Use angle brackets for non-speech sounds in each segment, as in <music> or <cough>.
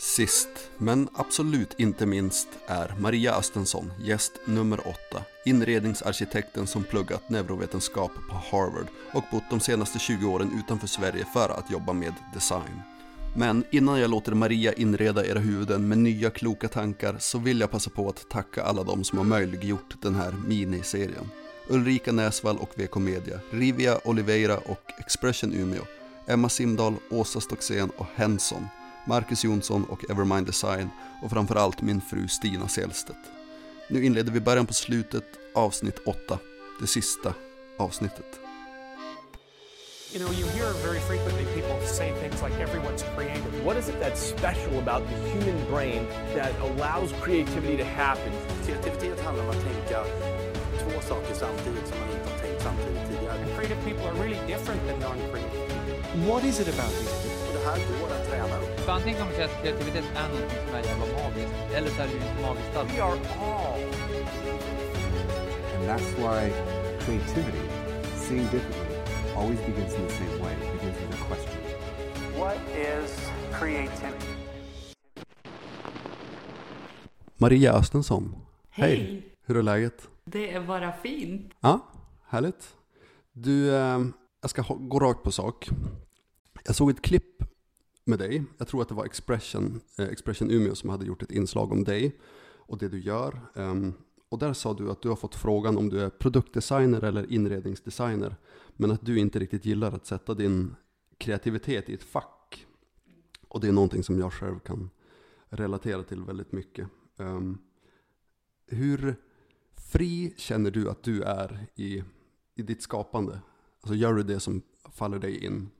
Sist, men absolut inte minst, är Maria Östensson, gäst nummer åtta. Inredningsarkitekten som pluggat neurovetenskap på Harvard och bott de senaste 20 åren utanför Sverige för att jobba med design. Men innan jag låter Maria inreda era huvuden med nya kloka tankar så vill jag passa på att tacka alla de som har möjliggjort den här miniserien. Ulrika Näsvall och VK Media, Rivia Oliveira och Expression Umeå, Emma Simdahl, Åsa Stocksén och Henson, Marcus Jonsson och Evermind Design och framförallt min fru Stina Selstedt. Nu inleder vi början på slutet, avsnitt 8, det sista avsnittet. You know, you hear very frequently people say things like everyone's creative. What is it that's special about the human brain that allows creativity to happen? Kreativitet handlar om att tänka två saker samtidigt som man inte har tänkt samtidigt tidigare. And creative people are really different than non-creative people. What is it about these people? Det här går att träna upp. Antingen man säga att kreativitet är någonting som är jävla magiskt, eller så är det ju inte magiskt alls. We are all And that's why creativity, seeing differently, always begins in the same way. It begins with a question. What is creativity? Maria Östensson, Hej. hur är läget? Det är bara fint. Ja, härligt. Du, eh, jag ska gå rakt på sak. Jag såg ett klipp med dig. Jag tror att det var Expression, eh, Expression Umeå som hade gjort ett inslag om dig och det du gör. Um, och där sa du att du har fått frågan om du är produktdesigner eller inredningsdesigner. Men att du inte riktigt gillar att sätta din kreativitet i ett fack. Och det är någonting som jag själv kan relatera till väldigt mycket. Um, hur fri känner du att du är i, i ditt skapande? Alltså gör du det som faller dig in?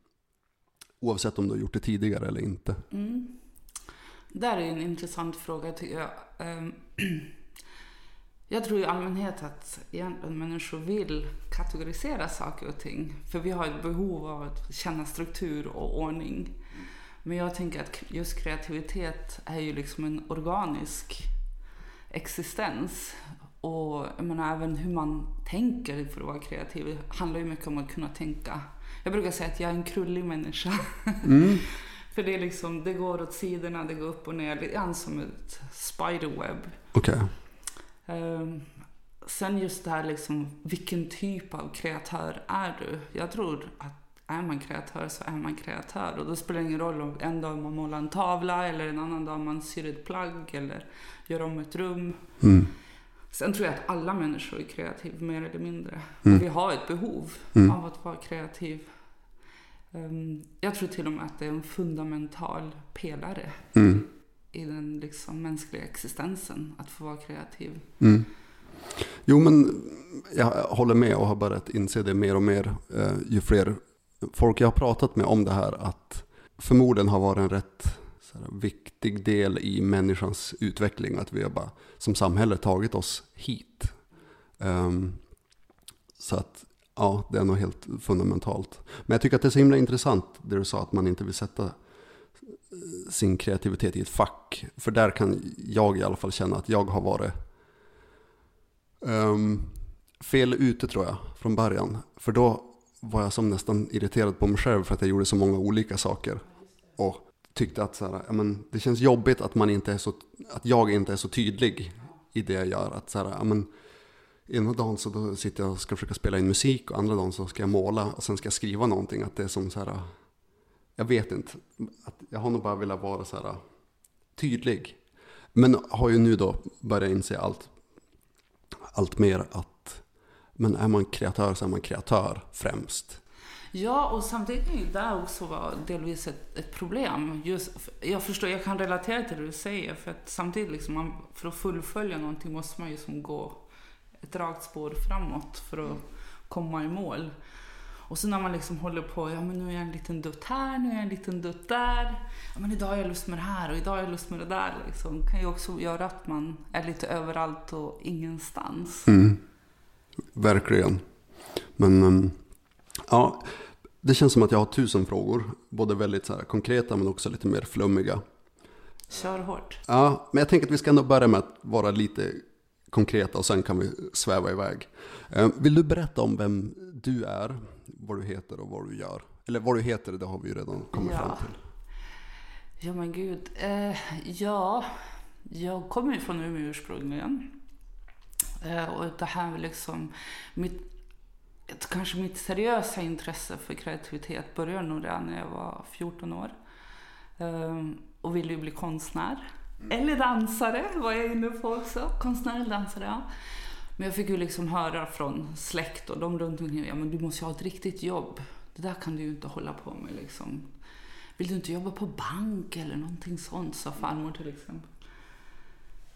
Oavsett om du har gjort det tidigare eller inte. Mm. Där är en intressant fråga tycker jag. Ehm, <clears throat> jag tror i allmänhet att egentligen människor vill kategorisera saker och ting. För vi har ett behov av att känna struktur och ordning. Men jag tänker att just kreativitet är ju liksom en organisk existens. Och jag menar, även hur man tänker för att vara kreativ handlar ju mycket om att kunna tänka. Jag brukar säga att jag är en krullig människa. <laughs> för det är liksom, det går åt sidorna, det går upp och ner, lite grann som ett spiderweb. Okej. Ehm, sen just det här liksom, vilken typ av kreatör är du? Jag tror att är man kreatör så är man kreatör. Och då spelar det ingen roll om en dag man målar en tavla eller en annan dag man syr ett plagg eller gör om ett rum. Mm. Sen tror jag att alla människor är kreativa mer eller mindre. Mm. Vi har ett behov Mm. av att vara kreativ. Ehm, jag tror till och med att det är en fundamental pelare Mm. i den liksom mänskliga existensen att få vara kreativ. Mm. Jo, men jag håller med och har börjat inse det mer och mer eh, ju fler folk jag har pratat med om det här att förmodligen har varit en rätt här, viktig del i människans utveckling att vi har bara som samhälle tagit oss hit. Ehm, så att ja, det är nog helt fundamentalt. Men jag tycker att det är så himla intressant det du sa att man inte vill sätta eh, sin kreativitet i ett fack. För där kan jag i alla fall känna att jag har varit um, fel ute tror jag från början. För då var jag som nästan irriterad på mig själv för att jag gjorde så många olika saker. Och tyckte att så här, ja, men, det känns jobbigt att, man inte är så, att jag inte är så tydlig i det jag gör. Att så här, ja, men, ena dagen så då sitter jag och ska försöka spela in musik och andra dagen så ska jag måla och sen ska jag skriva någonting. Att det är som så här, jag vet inte. Att jag har nog bara velat vara så här tydlig. Men har ju nu då börjat inse allt allt mer att men är man kreatör så är man kreatör främst. Ja, och samtidigt kan ju det också vara delvis ett, ett problem. Just, jag förstår, jag kan relatera till det du säger. För att samtidigt, liksom, man, för att fullfölja någonting måste man ju som gå ett rakt spår framåt för att komma i mål. Och så när man liksom håller på, ja men nu är jag en liten dutt här, nu är jag en liten dutt där. Ja men idag har jag lust med det här och idag har jag lust med det där. Liksom. kan ju också göra att man är lite överallt och ingenstans. Mm. Verkligen. Men um, ja, det känns som att jag har tusen frågor. Både väldigt så konkreta men också lite mer flummiga. Kör hårt. Ja, men jag tänker att vi ska ändå börja med att vara lite konkreta och sen kan vi sväva iväg. Eh, Vill du berätta om vem du är, vad du heter och vad du gör? Eller vad du heter, det har vi ju redan kommit Ja. fram till. Ja men gud. Eh, ja, jag kommer ju från Umeå ursprungligen. Eh, och det här med liksom, mitt, kanske mitt seriösa intresse för kreativitet började nog redan när jag var 14 år. Eh, och ville ju bli konstnär. Eller dansare var jag inne på också. Konstnär eller dansare, ja. Men jag fick ju liksom höra från släkt och de runt omkring, ja men du måste ju ha ett riktigt jobb. Det där kan du ju inte hålla på med liksom. Vill du inte jobba på bank eller någonting sånt, sa farmor till exempel.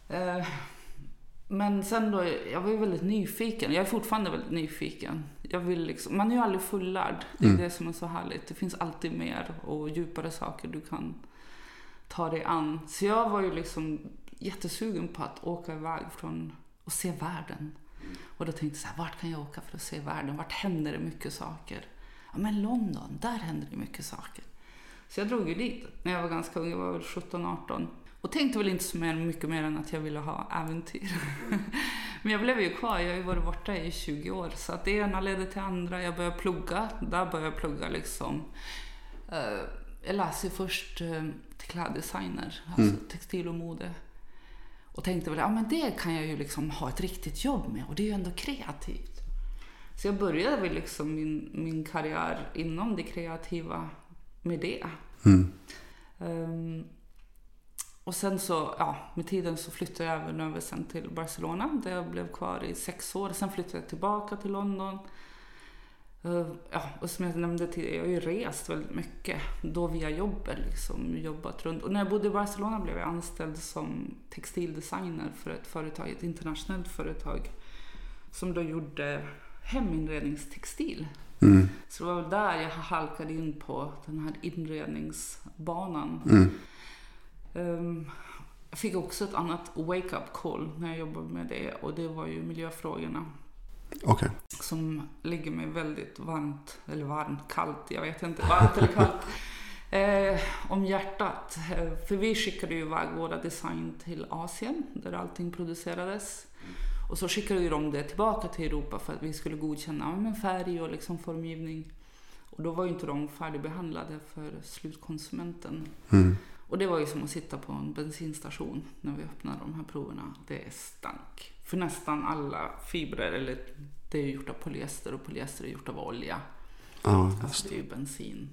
Eh, men sen då, jag var ju väldigt nyfiken. Jag är fortfarande väldigt nyfiken. Jag vill liksom, man är ju aldrig fullärd. Det är Mm. det som är så härligt. Det finns alltid mer och djupare saker du kan ta dig an. Så jag var ju liksom jättesugen på att åka iväg från och se världen. Och då tänkte jag så här, vart kan jag åka för att se världen? Vart händer det mycket saker? Ja men London, där händer det mycket saker. Så jag drog ju dit när jag var ganska ung, jag var väl 17-18. Och tänkte väl inte så mer, mycket mer än att jag ville ha äventyr. <laughs> Men jag blev ju kvar, jag har ju varit borta i 20 år. Så att det ena ledde till andra. Jag började plugga, där började jag plugga liksom. Eh, jag läste först eh, till kläddesigner, alltså textil och mode. Och tänkte väl, ja men det kan jag ju liksom ha ett riktigt jobb med och det är ju ändå kreativt. Så jag började väl liksom min, min karriär inom det kreativa med det. Mm. Ehm, och sen så, ja, med tiden så flyttade jag även över sen till Barcelona där jag blev kvar i sex år. Sen flyttade jag tillbaka till London. Eh, ja, och som jag nämnde tidigare, jag har ju rest väldigt mycket. Då via jobbet liksom, jobbat runt. Och när jag bodde i Barcelona blev jag anställd som textildesigner för ett företag, ett internationellt företag. Som då gjorde heminredningstextil. Mm. Så det var väl där jag halkade in på den här inredningsbanan. Mm. Ehm, jag fick också ett annat wake-up call när jag jobbade med det och det var ju miljöfrågorna Okej. som ligger mig väldigt varmt, eller varmt, kallt, jag vet inte, varmt eller kallt, <laughs> eh, om hjärtat. Eh, För vi skickade ju iväg våra design till Asien där allting producerades. Och så skickade ju de det tillbaka till Europa för att vi skulle godkänna men färg och liksom formgivning. Och då var ju inte de färdigbehandlade för slutkonsumenten. Mm. Och det var ju som att sitta på en bensinstation när vi öppnade de här proverna. Det stank. För nästan alla fibrer, eller det är ju gjort av polyester och polyester är gjort av olja. Ja, Alltså det är ju bensin.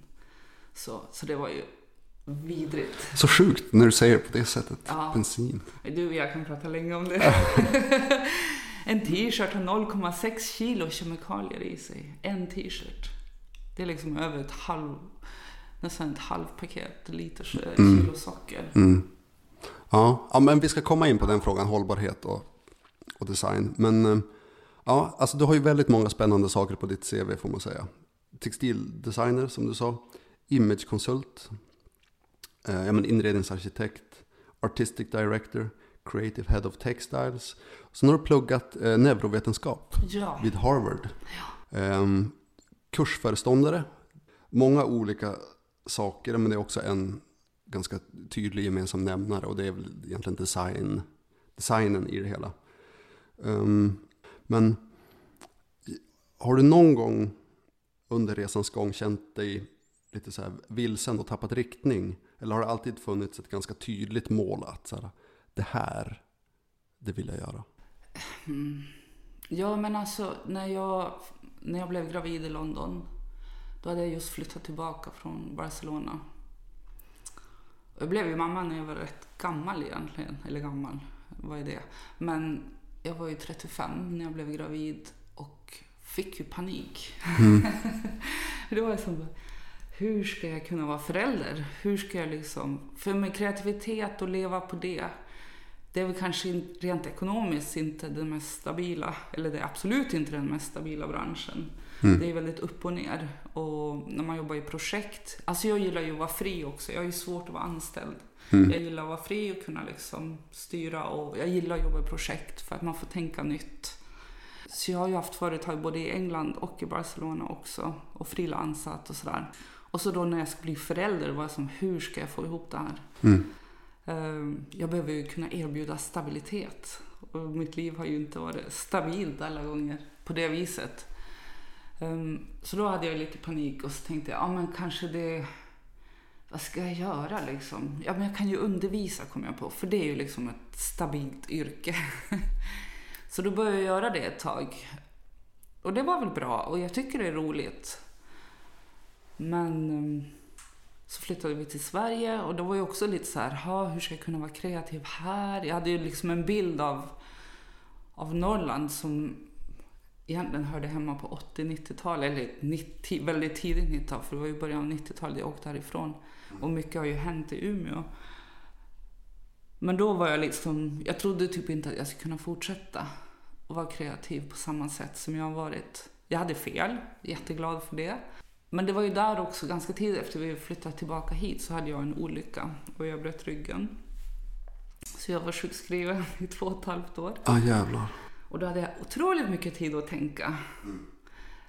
Så, så det var ju vidrigt. Så sjukt när du säger det på det sättet. Ja. Bensin. Du och jag kan prata länge om det. <laughs> en t-shirt har 0,6 kilo kemikalier i sig. En t-shirt. Det är liksom över ett halv, nästan ett halvt paket liters eh, kilo socker. Mm. Ja, ja, men vi ska komma in på den frågan, hållbarhet och, och design. Men eh, ja, alltså du har ju väldigt många spännande saker på ditt CV får man säga. Textildesigner som du sa, imagekonsult, eh, ja, men inredningsarkitekt, artistic director, creative head of textiles. Sen har du pluggat eh, neurovetenskap Ja. vid Harvard. Ehm, kursföreståndare. Många olika saker, men det är också en ganska tydlig gemensam nämnare och det är väl egentligen design, designen i det hela. Um, men har du någon gång under resans gång känt dig lite så här vilsen och tappat riktning? Eller har det alltid funnits ett ganska tydligt mål att så här, det här, det vill jag göra? Mm. Ja, men alltså när jag, när jag blev gravid i London, då hade jag just flyttat tillbaka från Barcelona. Jag blev ju mamma när jag var rätt gammal egentligen, eller gammal, vad är det? Men jag var ju 35 när jag blev gravid och fick ju panik. <laughs> det var som, hur ska jag kunna vara förälder? Hur ska jag liksom, för med kreativitet och leva på det, det är väl kanske rent ekonomiskt inte den mest stabila, eller det är absolut inte den mest stabila branschen. Det är väldigt upp och ner. Och när man jobbar i projekt, alltså jag gillar ju att vara fri också, jag har ju svårt att vara anställd. Jag gillar att vara fri och kunna liksom styra och jag gillar att jobba i projekt för att man får tänka nytt. Så jag har ju haft företag både i England och i Barcelona också och frilansat och sådär. Och så då när jag ska bli förälder var jag som, hur ska jag få ihop det här? Eh, Jag behöver ju kunna erbjuda stabilitet. Och mitt liv har ju inte varit stabilt alla gånger på det viset. Um, Så då hade jag lite panik och så tänkte jag, ja men kanske det, vad ska jag göra liksom? Ja, men jag kan ju undervisa kom jag på, för det är ju liksom ett stabilt yrke. <laughs> Så då började jag göra det ett tag. Och det var väl bra och jag tycker det är roligt. Men um, så flyttade vi till Sverige och då var jag också lite så här, ha, hur ska jag kunna vara kreativ här? Jag hade ju liksom en bild av, av Norrland som egentligen hörde hemma på 80-90-talet, eller 90, väldigt tidigt 90-tal, för det var ju början av 90-talet jag åkte härifrån. Och mycket har ju hänt i Umeå. Men då var jag liksom, jag trodde typ inte att jag skulle kunna fortsätta och vara kreativ på samma sätt som jag har varit. Jag hade fel, jätteglad för det. Men det var ju där också, ganska tidigt efter vi flyttade tillbaka hit, så hade jag en olycka och jag bröt ryggen. Så jag var sjukskriven i två och ett halvt år. Ah, jävlar. Och då hade jag otroligt mycket tid att tänka.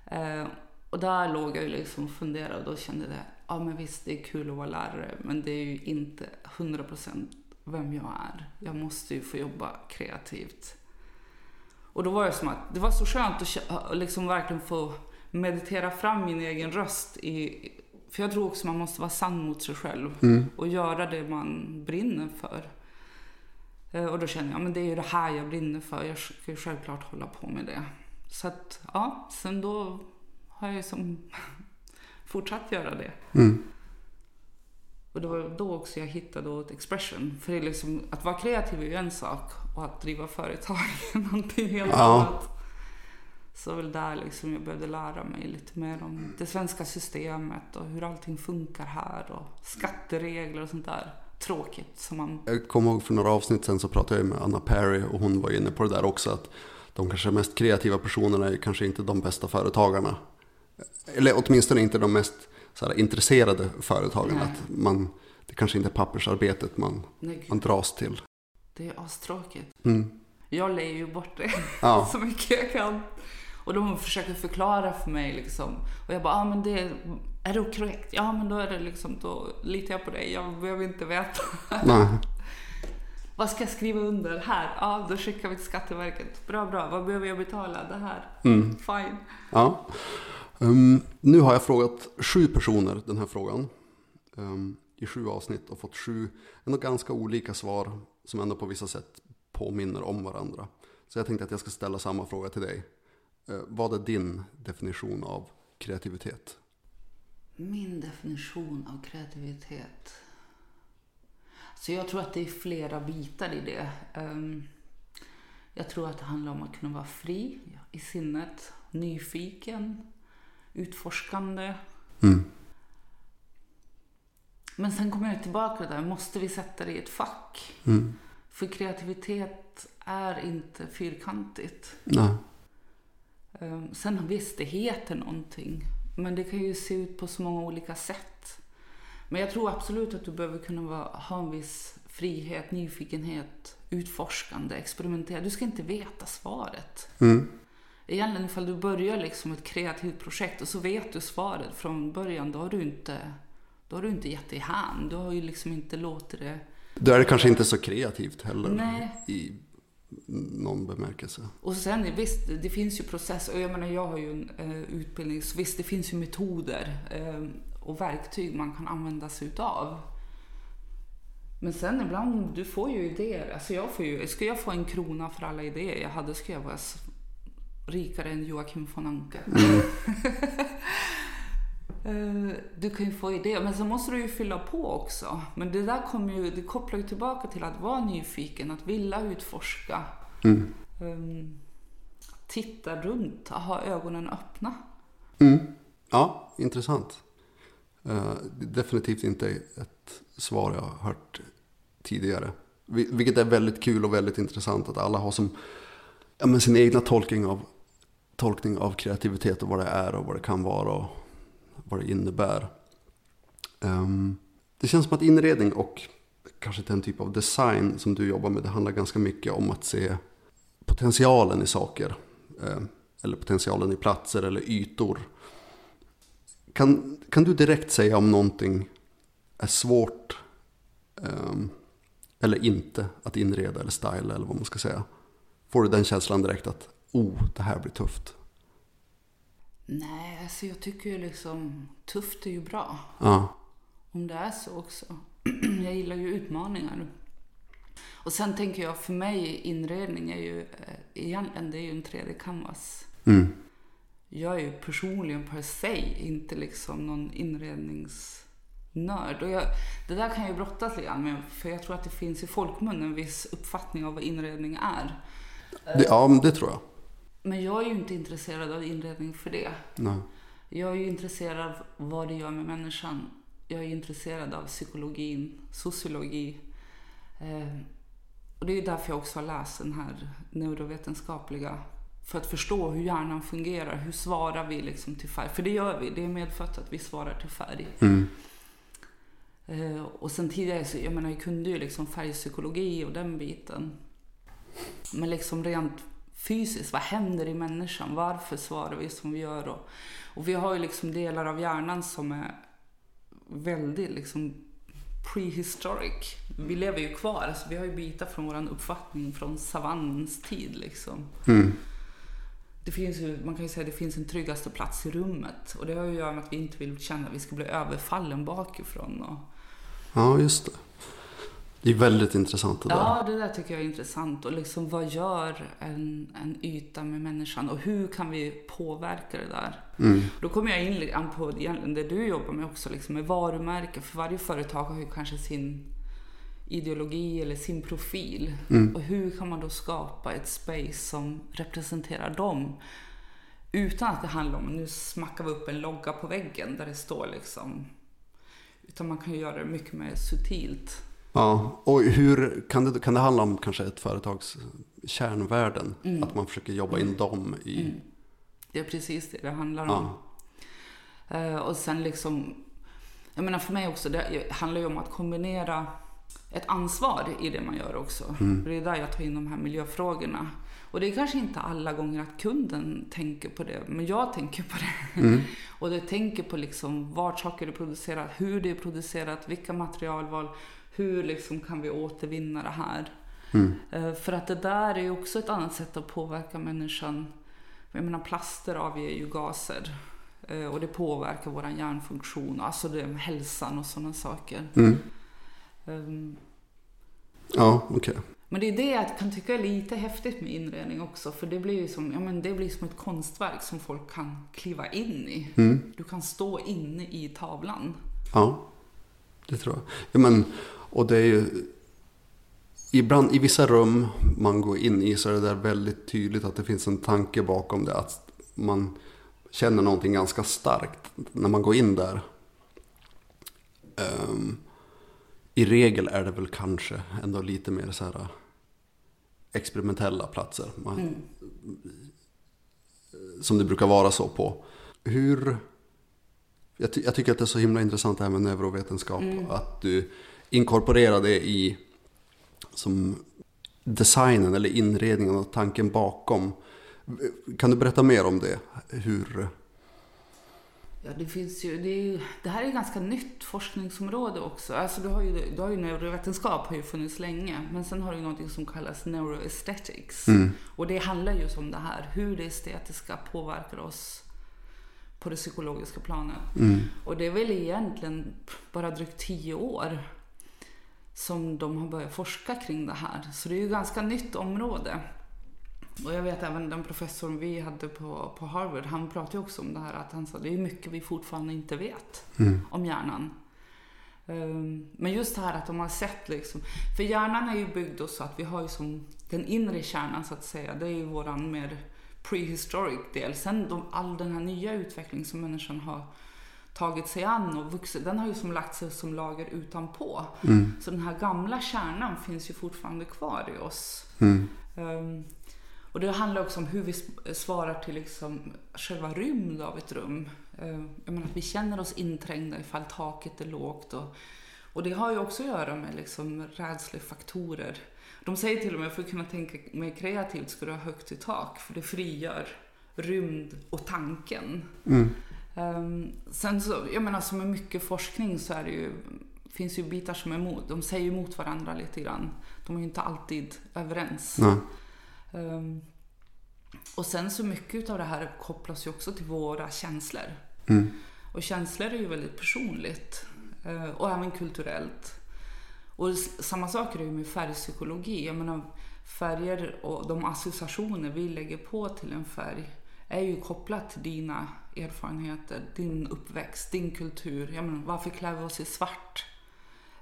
Eh, och där låg jag liksom och funderade och då kände jag, ja men visst det är kul att vara lärare men det är ju inte 100% vem jag är. Jag måste ju få jobba kreativt. Och då var det som att det var så skönt att liksom verkligen få meditera fram min egen röst. I, för jag tror också man måste vara sann mot sig själv och göra det man brinner för. Eh, Och då kände jag, men det är ju det här jag brinner för. Jag ska ju självklart hålla på med det. Så att, ja, sen då har jag ju som <laughs> fortsatt göra det. Mm. Och det var då också jag hittade åt expression. För det är liksom, att vara kreativ är ju en sak och att driva företag <laughs> är någonting helt Ja. annat. Så väl där liksom jag behövde lära mig lite mer om det svenska systemet och hur allting funkar här och skatteregler och sånt där. Tråkigt som man... Jag kommer ihåg för några avsnitt sen så pratade jag med Anna Perry och hon var inne på det där också att de kanske mest kreativa personerna är kanske inte de bästa företagarna. Eller åtminstone inte de mest så här, intresserade företagarna. Nej. Att man, det kanske inte är pappersarbetet man, Nej, man dras till. det är astråkigt. Mm. Jag lejer ju bort det <laughs> Ja. så mycket jag kan. Och de försöker förklara för mig liksom. Och jag bara, ah, men det, är det korrekt? Ja men då är det liksom, då litar jag på dig. Jag behöver inte veta. Nej. <laughs> Vad ska jag skriva under här? Ja, då skickar vi till Skatteverket. Bra, bra. Vad behöver jag betala? Det här. Mm. Fine. Ja. Ehm, nu har jag frågat sju personer den här frågan. ehm, I sju avsnitt och fått sju ändå ganska olika svar som ändå på vissa sätt påminner om varandra. Så jag tänkte att jag ska ställa samma fråga till dig. Eh, vad är din definition av kreativitet? Min definition av kreativitet. Så jag tror att det är flera bitar i det. Ehm, Jag tror att det handlar om att kunna vara fri i sinnet, nyfiken, utforskande. Mm. Men sen kommer jag tillbaka där, måste vi sätta det i ett fack? Mm. För kreativitet är inte fyrkantigt. Nej. Ehm, Sen visst, det heter någonting. Men det kan ju se ut på så många olika sätt. Men jag tror absolut att du behöver kunna vara, ha en viss frihet, nyfikenhet, utforskande, experimentera. Du ska inte veta svaret. Mm. Egentligen ifall du börjar liksom ett kreativt projekt och så vet du svaret från början, då har du inte, då har du inte gett dig hän. Du har ju liksom inte låtit det... Då är det kanske inte så kreativt heller Nej. i någon bemärkelse. Och sen visst, det finns ju processer. Och jag menar, jag har ju en eh, utbildning, så visst det finns ju metoder eh, och verktyg man kan använda sig utav. Men sen ibland, du får ju idéer. Alltså jag får ju, ska jag få en krona för alla idéer jag hade, ska jag vara rikare än Joakim von Anka. <laughs> Eh, Du kan ju få idéer, men sen måste du ju fylla på också. Men det där kommer ju, det kopplar ju tillbaka till att vara nyfiken, att vilja utforska. Mm. Um, titta runt, ha ögonen öppna. Mm. Ja, intressant. Eh, definitivt inte ett svar jag har hört tidigare. Vi- Vilket är väldigt kul och väldigt intressant att alla har som ja, men sin egna tolkning av, tolkning av kreativitet och vad det är och vad det kan vara och vad det innebär. Ehm, det känns som att inredning och kanske den typ av design som du jobbar med, det handlar ganska mycket om att se potentialen i saker. Eh, eller potentialen i platser eller ytor. Kan, kan du direkt säga om någonting är svårt ehm, eller inte att inreda eller styla eller vad man ska säga? Får du den känslan direkt att oh, det här blir tufft? Nej, alltså jag tycker ju liksom tufft är ju bra. Ja, om det är så också. <clears throat> jag gillar ju utmaningar. Och sen tänker jag, för mig, inredning är ju eh, egentligen det är ju en 3D-canvas. Mm. Jag är ju personligen per se inte liksom någon inredningsnörd. Och jag, det där kan jag ju brottas lite grann med, för jag tror att det finns i folkmun en viss uppfattning av vad inredning är. Det, ja, det tror jag. Men jag är ju inte intresserad av inredning för det. Nej. Jag är ju intresserad av vad det gör med människan. Jag är intresserad av psykologin, sociologi. Eh, och det är ju därför jag också har läst den här neurovetenskapliga. För att förstå hur hjärnan fungerar. Hur svarar vi liksom till färg? För det gör vi. Det är medfött att vi svarar till färg. Mm. Eh, och sen tidigare så, jag menar, jag kunde ju liksom färgpsykologi och den biten. Men liksom rent fysiskt, vad händer i människan? Varför svarar vi som vi gör? Och, och vi har ju liksom delar av hjärnan som är väldigt liksom prehistoric. Vi lever ju kvar, alltså vi har ju bitar från vår uppfattning från savannens tid liksom. Mm. Det finns ju, man kan ju säga att det finns en tryggaste plats i rummet och det har ju att göra med att vi inte vill känna att vi ska bli överfallen bakifrån. Och, Ja, just det. Det är väldigt intressant det där. Ja, det där tycker jag är intressant. Och liksom vad gör en, en yta med människan och hur kan vi påverka det där? Mm. Då kommer jag in på det du jobbar med också, liksom med varumärke. För varje företag har ju kanske sin ideologi eller sin profil. Mm. Och hur kan man då skapa ett space som representerar dem? Utan att det handlar om, nu smackar vi upp en logga på väggen där det står liksom. Utan man kan ju göra det mycket mer subtilt. Ja, och hur kan det, kan det handla om kanske ett företags kärnvärden? Mm. Att man försöker jobba in dem i... Det är precis det det handlar om. Ja. Eh, och sen liksom, jag menar för mig också, det handlar ju om att kombinera ett ansvar i det man gör också. Det är där jag tar in de här miljöfrågorna. Och det är kanske inte alla gånger att kunden tänker på det, men jag tänker på det. <laughs> och det tänker på liksom vart saker är producerat, hur det är producerat, vilka materialval, hur liksom kan vi återvinna det här. Eh, För att det där är ju också ett annat sätt att påverka människan. Jag menar plaster avger ju gaser. eh, Och det påverkar vår hjärnfunktion, alltså det hälsan och sådana saker. Mm. Ehm, Ja, okej. Men det är det jag kan tycka är lite häftigt med inredning också. För det blir ju som, ja, men det blir som ett konstverk som folk kan kliva in i. Mm. Du kan stå inne i tavlan. Ja, det tror jag. Ja, men, och det är ju... Ibland, I vissa rum man går in i så är det där väldigt tydligt att det finns en tanke bakom det. Att man känner någonting ganska starkt när man går in där. Ehm, I regel är det väl kanske ändå lite mer så här äh, experimentella platser. Man, Som det brukar vara så på. Hur... Jag, ty- jag tycker att det är så himla intressant det här med neurovetenskap. Att du inkorporerar det i som designen eller inredningen och tanken bakom. Kan du berätta mer om det? Hur... Ja, det finns ju, det, ju- det här är ju ganska nytt forskningsområde också. Alltså du har ju, du har ju neurovetenskap har ju funnits länge, men sen har du ju någonting som kallas neuroaesthetics. Och det handlar just om det här, hur det estetiska påverkar oss på det psykologiska planet. Och det är väl egentligen bara drygt tio år som de har börjat forska kring det här. Så det är ju ett ganska nytt område. Och jag vet även den professorn vi hade på, på Harvard, han pratade ju också om det här att han sa det är mycket vi fortfarande inte vet om hjärnan. Ehm, Men just det här att de har sett liksom, för hjärnan är ju byggd så att vi har ju som den inre kärnan så att säga, det är ju våran mer prehistoric del. Sen de, all den här nya utvecklingen som människan har tagit sig an och vuxit, den har ju som lagt sig som lager utanpå. Så den här gamla kärnan finns ju fortfarande kvar i oss. Ehm, och det handlar också om hur vi svarar till liksom själva rymd av ett rum. Ehm, jag menar att vi känner oss inträngda ifall taket är lågt. Och, och det har ju också att göra med liksom rädslefaktorer. De säger till och med för att kunna tänka mer kreativt ska du ha högt i tak för det frigör rymd och tanken. Ehm, sen så, jag menar som med mycket forskning så är det ju, finns ju bitar som är emot. De säger ju emot varandra lite grann. De är ju inte alltid överens. Nej. Ehm, och sen så mycket av det här kopplas ju också till våra känslor. Och känslor är ju väldigt personligt. Eh, och även kulturellt. Och samma sak är det ju med färgpsykologi. Jag menar, färger och de associationer vi lägger på till en färg är ju kopplat till dina erfarenheter, din uppväxt, din kultur. Jag menar, varför klär vi oss i svart?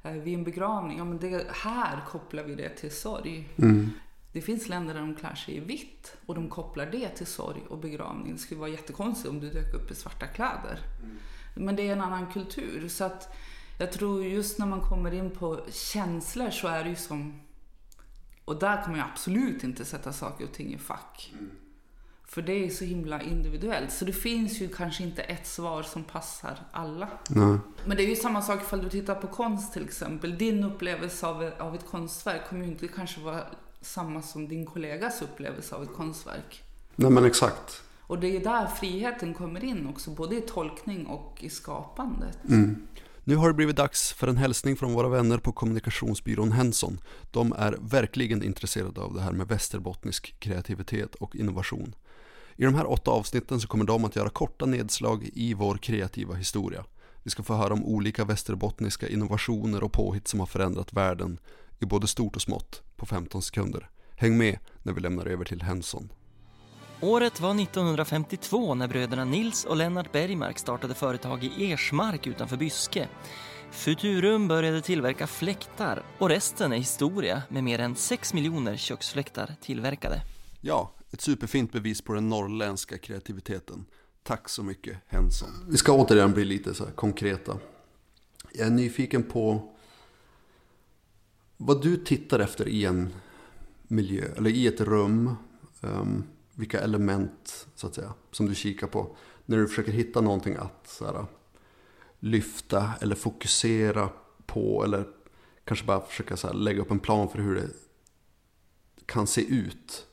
Eh, Vid en begravning, ja, men det, här kopplar vi det till sorg. Det finns länder där de klär sig i vitt och de kopplar det till sorg och begravning. Det skulle vara jättekonstigt om du dök upp i svarta kläder. Men det är en annan kultur. Så att jag tror just när man kommer in på känslor så är det ju som... Och där kommer jag absolut inte sätta saker och ting i fack. För det är så himla individuellt. Så det finns ju kanske inte ett svar som passar alla. Nej. Men det är ju samma sak ifall du tittar på konst till exempel. Din upplevelse av, av ett konstverk kommer ju inte kanske vara samma som din kollegas upplevelse av ett konstverk. Nej men exakt. Och det är där friheten kommer in också, både i tolkning och i skapandet. Nu har det blivit dags för en hälsning från våra vänner på kommunikationsbyrån Henson. De är verkligen intresserade av det här med västerbottnisk kreativitet och innovation. I de här åtta avsnitten så kommer de att göra korta nedslag i vår kreativa historia. Vi ska få höra om olika västerbottniska innovationer och påhitt som har förändrat världen i både stort och smått på 15 sekunder. Häng med när vi lämnar över till Henson. Året var 1952 när bröderna Nils och Lennart Bergmark startade företag i Ersmark utanför Byske. Futurum började tillverka fläktar och resten är historia med mer än 6 miljoner köksfläktar tillverkade. Ja, ett superfint bevis på den norrländska kreativiteten. Tack så mycket Henson. Vi ska återigen bli lite så här konkreta. Jag är nyfiken på vad du tittar efter i en miljö, eller i ett rum. Um, vilka element, så att säga, som du kikar på. När du försöker hitta någonting att så här, lyfta eller fokusera på. Eller kanske bara försöka så här, lägga upp en plan för hur det kan se ut.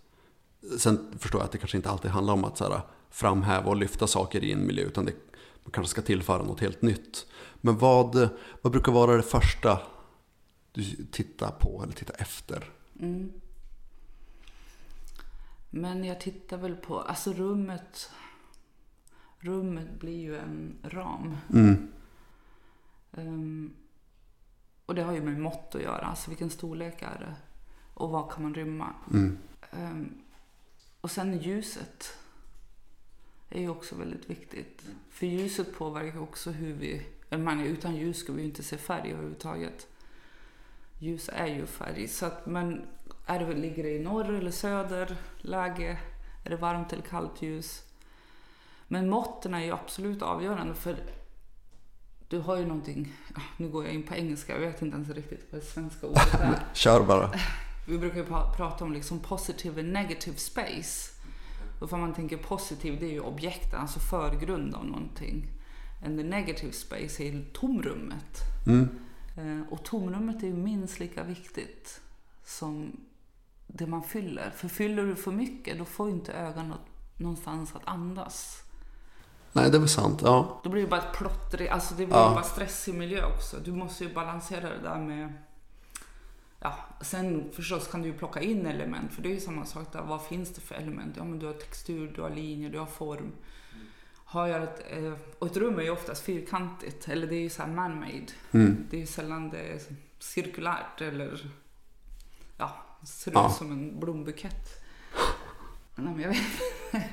Sen förstår jag att det kanske inte alltid handlar om att så här, framhäva och lyfta saker i en miljö. Utan det, man kanske ska tillföra något helt nytt. Men vad, vad brukar vara det första du tittar på eller tittar efter? Men jag tittar väl på, alltså rummet, rummet blir ju en ram. Mm. Ehm, och det har ju med mått att göra, alltså vilken storlek är det? Och vad kan man rymma? Mm. Ehm, och sen ljuset är ju också väldigt viktigt. För ljuset påverkar också hur vi... Menar, utan ljus ska vi ju inte se färg överhuvudtaget. Ljus är ju färg. Så att, men är det, ligger det i norr eller söder läge? Är det varmt eller kallt ljus? Men måtten är ju absolut avgörande för du har ju någonting, nu går jag in på engelska, jag vet inte ens riktigt vad det svenska ordet är. <laughs> Kör bara. Vi brukar ju pra- prata om liksom positive and negative space. Och för man tänker positiv, det är ju objekten, alltså förgrund av någonting. And the negative space är tomrummet. Mm. Eh, Och tomrummet är ju minst lika viktigt som det man fyller. För fyller du för mycket, då får inte ögonen någonstans att andas. Nej, det är väl sant. Ja. Då blir det bara ett plotter, alltså det blir Ja. bara stressig miljö också. Du måste ju balansera det där med... Ja, sen förstås kan du ju plocka in element, för det är ju samma sak där. Vad finns det för element? Ja, men du har textur, du har linjer, du har form. Har jag ett, eh, och ett rum är ju oftast fyrkantigt, eller det är ju så här man-made. Mm. Det är ju sällan det är cirkulärt eller ja, ser ut Ja. som en blombukett. <gasps> Nej, men jag vet. <laughs>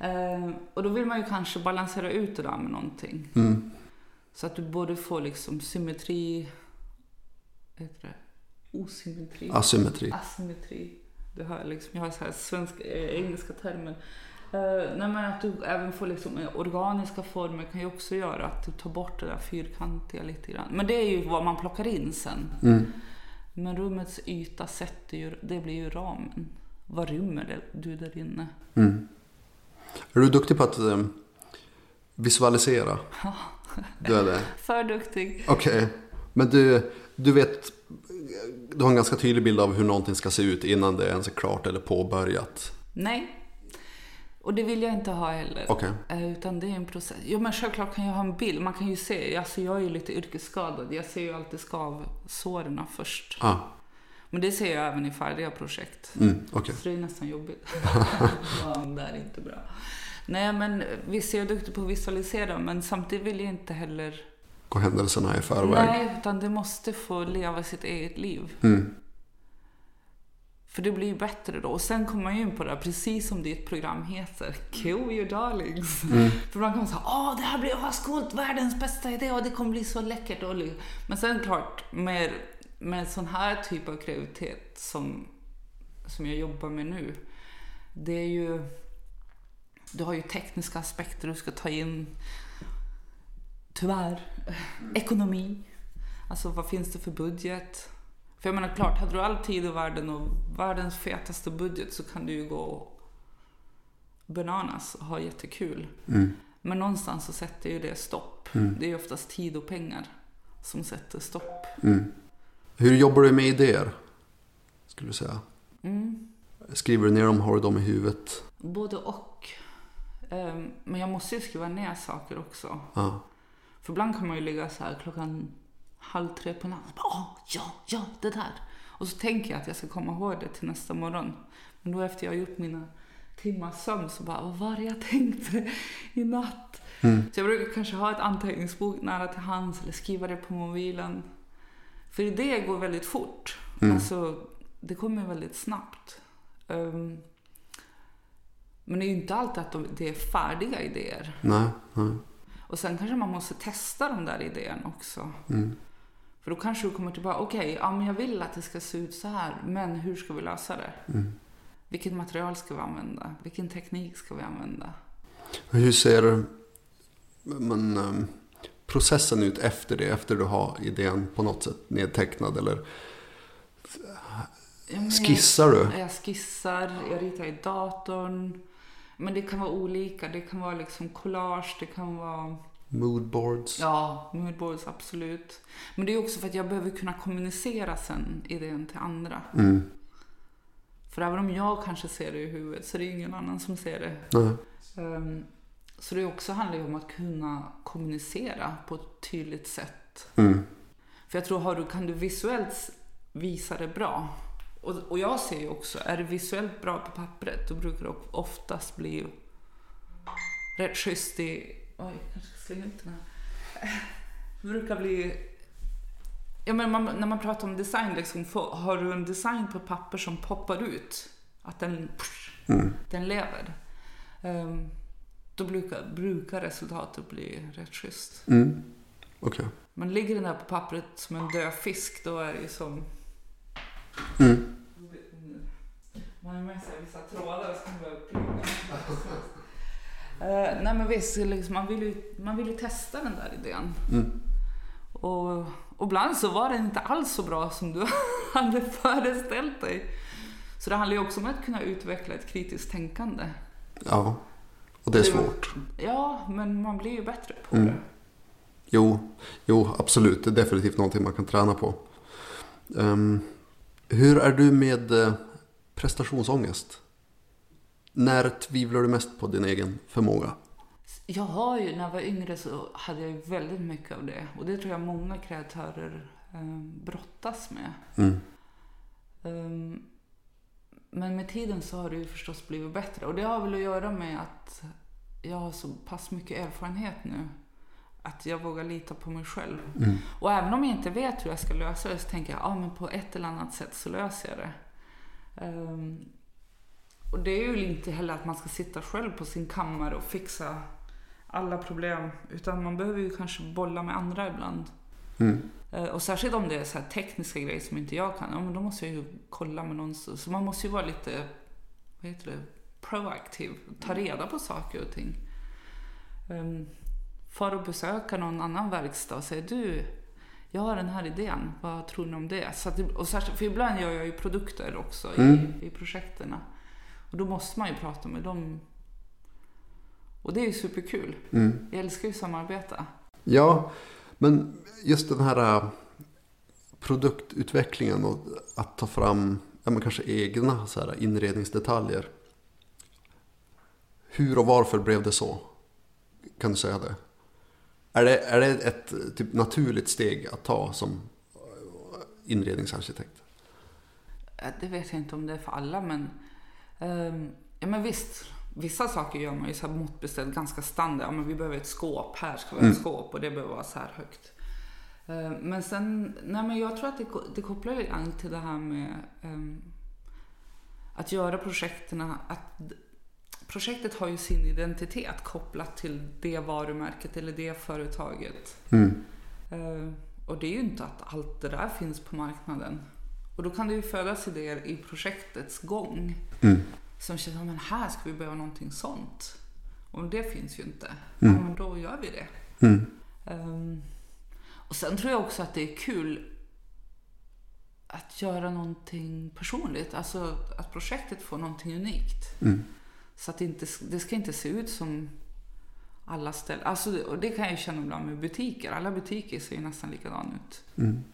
Eh, och då vill man ju kanske balansera ut det där med någonting. Mm. Så att du både får liksom symmetri, heter det? Osymmetri. Asymmetri. Asymmetri. Du hör liksom, jag har så här svenska, eh, engelska termer. Uh, nej, men att du även får liksom eh, organiska former kan ju också göra att du tar bort det där fyrkantiga lite grann. Men det är ju vad man plockar in sen. Mm. Men rummets yta sätter ju, det blir ju ramen. Vad rymmer det, du där inne? Mm. Är du duktig på att eh, visualisera? Du är det? <laughs> För duktig. Okej. Men du, du vet, du har en ganska tydlig bild av hur någonting ska se ut innan det ens är klart eller påbörjat. Nej. Och det vill jag inte ha heller. Okej. Eh, Utan det är en process. Jo men självklart kan jag ha en bild. Man kan ju se, alltså jag är ju lite yrkesskadad. Jag ser ju alltid skavsåren först. Ah, Men det ser jag även i färdiga projekt. mm, okej. Så det är nästan jobbigt. <laughs> ja, det är inte bra. Nej men visst är jag duktig på att visualisera men samtidigt vill jag inte heller gå händelserna i förväg. Nej, utan det måste få leva sitt eget liv. Mm. För det blir ju bättre då. Och sen kommer man ju in på det här, precis som ditt program heter. Kill your darlings. <laughs> För ibland kan man säga åh det här blir ascoolt, världens bästa idé och det kommer bli så läckert. Och li-" Men sen klart, med, med sån här typ av kreativitet som, som jag jobbar med nu. Det är ju, du har ju tekniska aspekter du ska ta in. Tyvärr. Ekonomi. Alltså vad finns det för budget? För jag menar klart, hade du all tid i världen och världens fetaste budget så kan du ju gå bananas och ha jättekul. Men någonstans så sätter ju det stopp. Det är oftast tid och pengar som sätter stopp. Hur jobbar du med idéer? Skulle du säga. Mm. Skriver du ner dem? Har du dem i huvudet? Både och. Ehm, Men jag måste ju skriva ner saker också. Ja. För ibland kan man ju ligga så här klockan halv tre på natten. Åh, ja, ja, det där. Och så tänker jag att jag ska komma ihåg det till nästa morgon. Men då efter jag har gjort mina timmars sömn så bara, vad var det jag tänkte i natt? Så jag brukar kanske ha ett anteckningsbok nära till hands eller skriva det på mobilen. För det går väldigt fort. Alltså, det kommer väldigt snabbt. Ehm, men det är ju inte alltid att de, det är färdiga idéer. Nej, nej. Och sen kanske man måste testa de där idéerna också. För då kanske du kommer tillbaka, okej, ja men jag vill att det ska se ut så här, men hur ska vi lösa det? Vilket material ska vi använda? Vilken teknik ska vi använda? Hur ser men, ehm, processen ut efter det? Efter du har idén på något sätt nedtecknad? Eller Ja, skissar du? Jag skissar, jag ritar i datorn. Men det kan vara olika. Det kan vara liksom collage, det kan vara Moodboards? Ja, moodboards absolut. Men det är också för att jag behöver kunna kommunicera sen idén till andra. Mm. För även om jag kanske ser det i huvudet så är det ingen annan som ser det. Nej. Ehm, Så det också handlar ju om att kunna kommunicera på ett tydligt sätt. Mm. För jag tror, har du, kan du visuellt visa det bra. Och, och jag ser ju också, är det visuellt bra på pappret då brukar det oftast bli rätt schysst i... Oj, kanske ska slänga ut den här. Det brukar bli... Ja, men man, när man pratar om design, liksom, får, har du en design på papper som poppar ut, att den, den lever, ehm, då brukar, brukar resultatet bli rätt schysst. Mm. Okej. Men ligger den där på pappret som en död fisk, då är det ju som... Mm. Man har med sig vissa trådar som behöver plugga. Uh, nej men visst, liksom, man, vill ju, man vill ju testa den där idén. Mm. Och, och ibland så var den inte alls så bra som du <laughs> hade föreställt dig. Så det handlar ju också om att kunna utveckla ett kritiskt tänkande. Ja. Och det är svårt. Ja, men man blir ju bättre på Mm. det. Jo, jo, absolut. Det är definitivt någonting man kan träna på. Ehm, hur är du med eh, prestationsångest? När tvivlar du mest på din egen förmåga? Jag har ju, när jag var yngre så hade jag ju väldigt mycket av det. Och det tror jag många kreatörer eh, brottas med. Mm. Ehm, men med tiden så har det ju förstås blivit bättre. Och det har väl att göra med att jag har så pass mycket erfarenhet nu. Att jag vågar lita på mig själv. Och även om jag inte vet hur jag ska lösa det så tänker jag, ja men på ett eller annat sätt så löser jag det. Ehm, och det är ju inte heller att man ska sitta själv på sin kammare och fixa alla problem. Utan man behöver ju kanske bolla med andra ibland. Mm. Eh, Och särskilt om det är så tekniska grejer som inte jag kan, ja, men då måste jag ju kolla med någon. Så man måste ju vara lite, vad heter det, proaktiv. Ta reda på saker och ting. Um, far och besöka någon annan verkstad och säga du, jag har den här idén, vad tror ni om det? Så att, och särskilt, för ibland gör jag ju produkter också Mm. i, i projekten. Och då måste man ju prata med dem. Och det är ju superkul. Mm. Jag älskar ju samarbeta. Ja, men just den här äh, produktutvecklingen och att ta fram ja, men kanske egna så här, inredningsdetaljer. Hur och varför blev det så? Kan du säga det? Är det, är det ett typ, naturligt steg att ta som äh, inredningsarkitekt? Eh, Det vet jag inte om det är för alla, men, ehm, ja, men visst. Vissa saker gör man ju så här måttbeställt, ganska standard. Ja, men vi behöver ett skåp, här ska vi ha ett skåp och det behöver vara så här högt. Eh, Men sen, nej men jag tror att det, det kopplar lite grann till det här med ehm, att göra projekten, att projektet har ju sin identitet kopplat till det varumärket eller det företaget. Mm. Eh, och det är ju inte att allt det där finns på marknaden. Och då kan det ju födas idéer i projektets gång Mm. som känner, men här ska vi behöva någonting sånt. Och det finns ju inte. Mm. Ja, men då gör vi det. Mm. Ehm, och sen tror jag också att det är kul att göra någonting personligt. Alltså att projektet får någonting unikt. Mm. Så att det, inte, det ska inte se ut som alla ställen. Alltså, och det kan jag ju känna ibland med butiker. Alla butiker ser ju nästan likadana ut. Mm.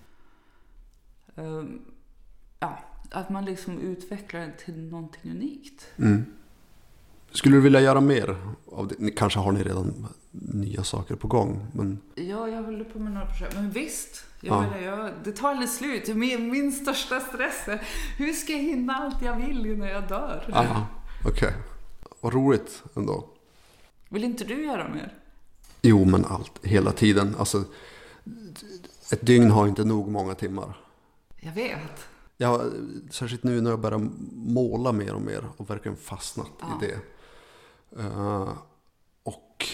Ehm, ja, att man liksom utvecklar det till någonting unikt. Mm. Skulle du vilja göra mer av det? Kanske har ni redan nya saker på gång. Men Ja, jag håller på med några projekt. Men visst, jag Ja. menar, jag, det tar aldrig slut. Min, min största stress är hur ska jag hinna allt jag vill innan jag dör? Aha, okej. Vad roligt ändå. Vill inte du göra mer? Jo, men allt. Hela tiden. Alltså, ett dygn har inte nog många timmar. Jag vet. Jag, särskilt nu när jag börjar måla mer och mer och verkligen fastnat Ja. i det. Eh, och...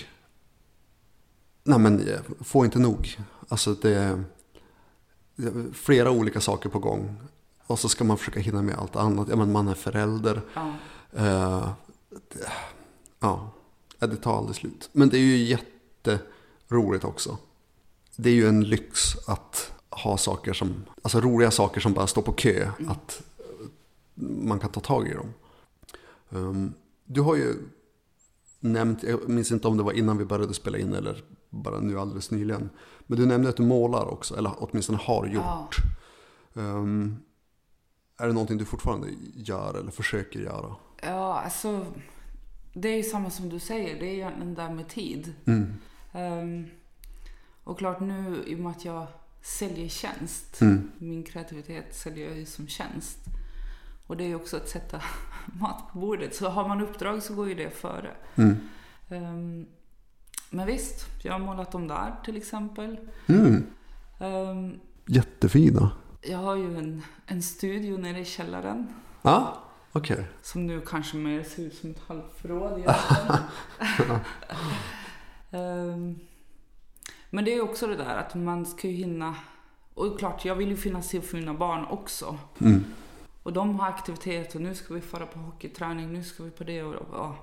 Nej men, jag får inte nog. Alltså det det är flera olika saker på gång. Och så ska man försöka hinna med allt annat. Ja, men man är förälder. Ja. Eh, det, ja, Ja, det tar aldrig slut. Men det är ju jätteroligt också. Det är ju en lyx att ha saker som, alltså roliga saker som bara står på kö. Att man kan ta tag i dem. Um, du har ju nämnt, jag minns inte om det var innan vi började spela in eller bara nu alldeles nyligen. Men du nämnde att du målar också, eller åtminstone har gjort. Um, är det någonting du fortfarande gör eller försöker göra? Ja, alltså. Det är ju samma som du säger. Det är ju den där med tid. Mm. Ehm, och klart nu i och med att jag säljer tjänst. Mm. Min kreativitet säljer jag ju som tjänst. Och det är ju också att sätta <laughs> mat på bordet. Så har man uppdrag så går ju det före. Mm. Ehm, men visst, jag har målat dem där till exempel. Mm. Ehm, Jättefina. jag har ju en, en studio nere i källaren. Ja, okej. Som nu kanske mer ser ut som ett halvförråd. <laughs> Ehm, Men det är också det där att man ska ju hinna... Och klart, jag vill ju finnas till för mina barn också. Mm. Och de har aktivitet och nu ska vi fara på hockeyträning, nu ska vi på det och och-.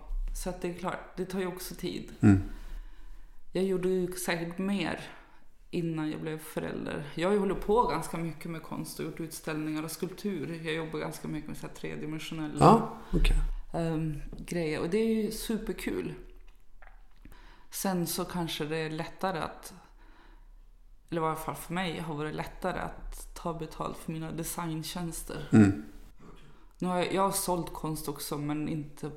Så att det är klart, det tar ju också tid. Mm. Jag gjorde ju säkert mer innan jag blev förälder. Jag har ju hållit på ganska mycket med konst och gjort utställningar och skulptur. Jag jobbar ganska mycket med så tredimensionella Ja, okej. ehm, grejer och det är ju superkul. Sen så kanske det är lättare att, eller i varje fall för mig har varit lättare att ta betalt för mina designtjänster. Mm. Nu har jag, jag har sålt konst också men inte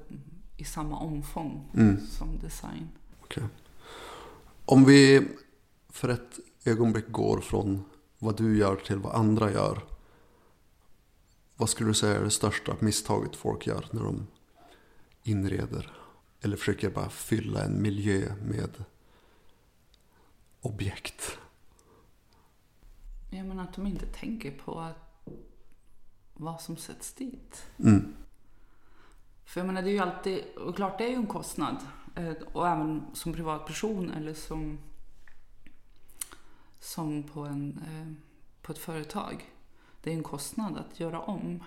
i samma omfång Mm. som design. okej. Om vi för ett ögonblick går från vad du gör till vad andra gör. Vad skulle du säga är det största misstaget folk gör när de inreder? Eller försöker bara fylla en miljö med objekt? Jag menar att de inte tänker på vad som sätts dit. Mm. För jag menar, det är ju alltid, och klart det är ju en kostnad. eh, Och även som privatperson eller som, som på, en, eh, på ett företag. Det är en kostnad att göra om.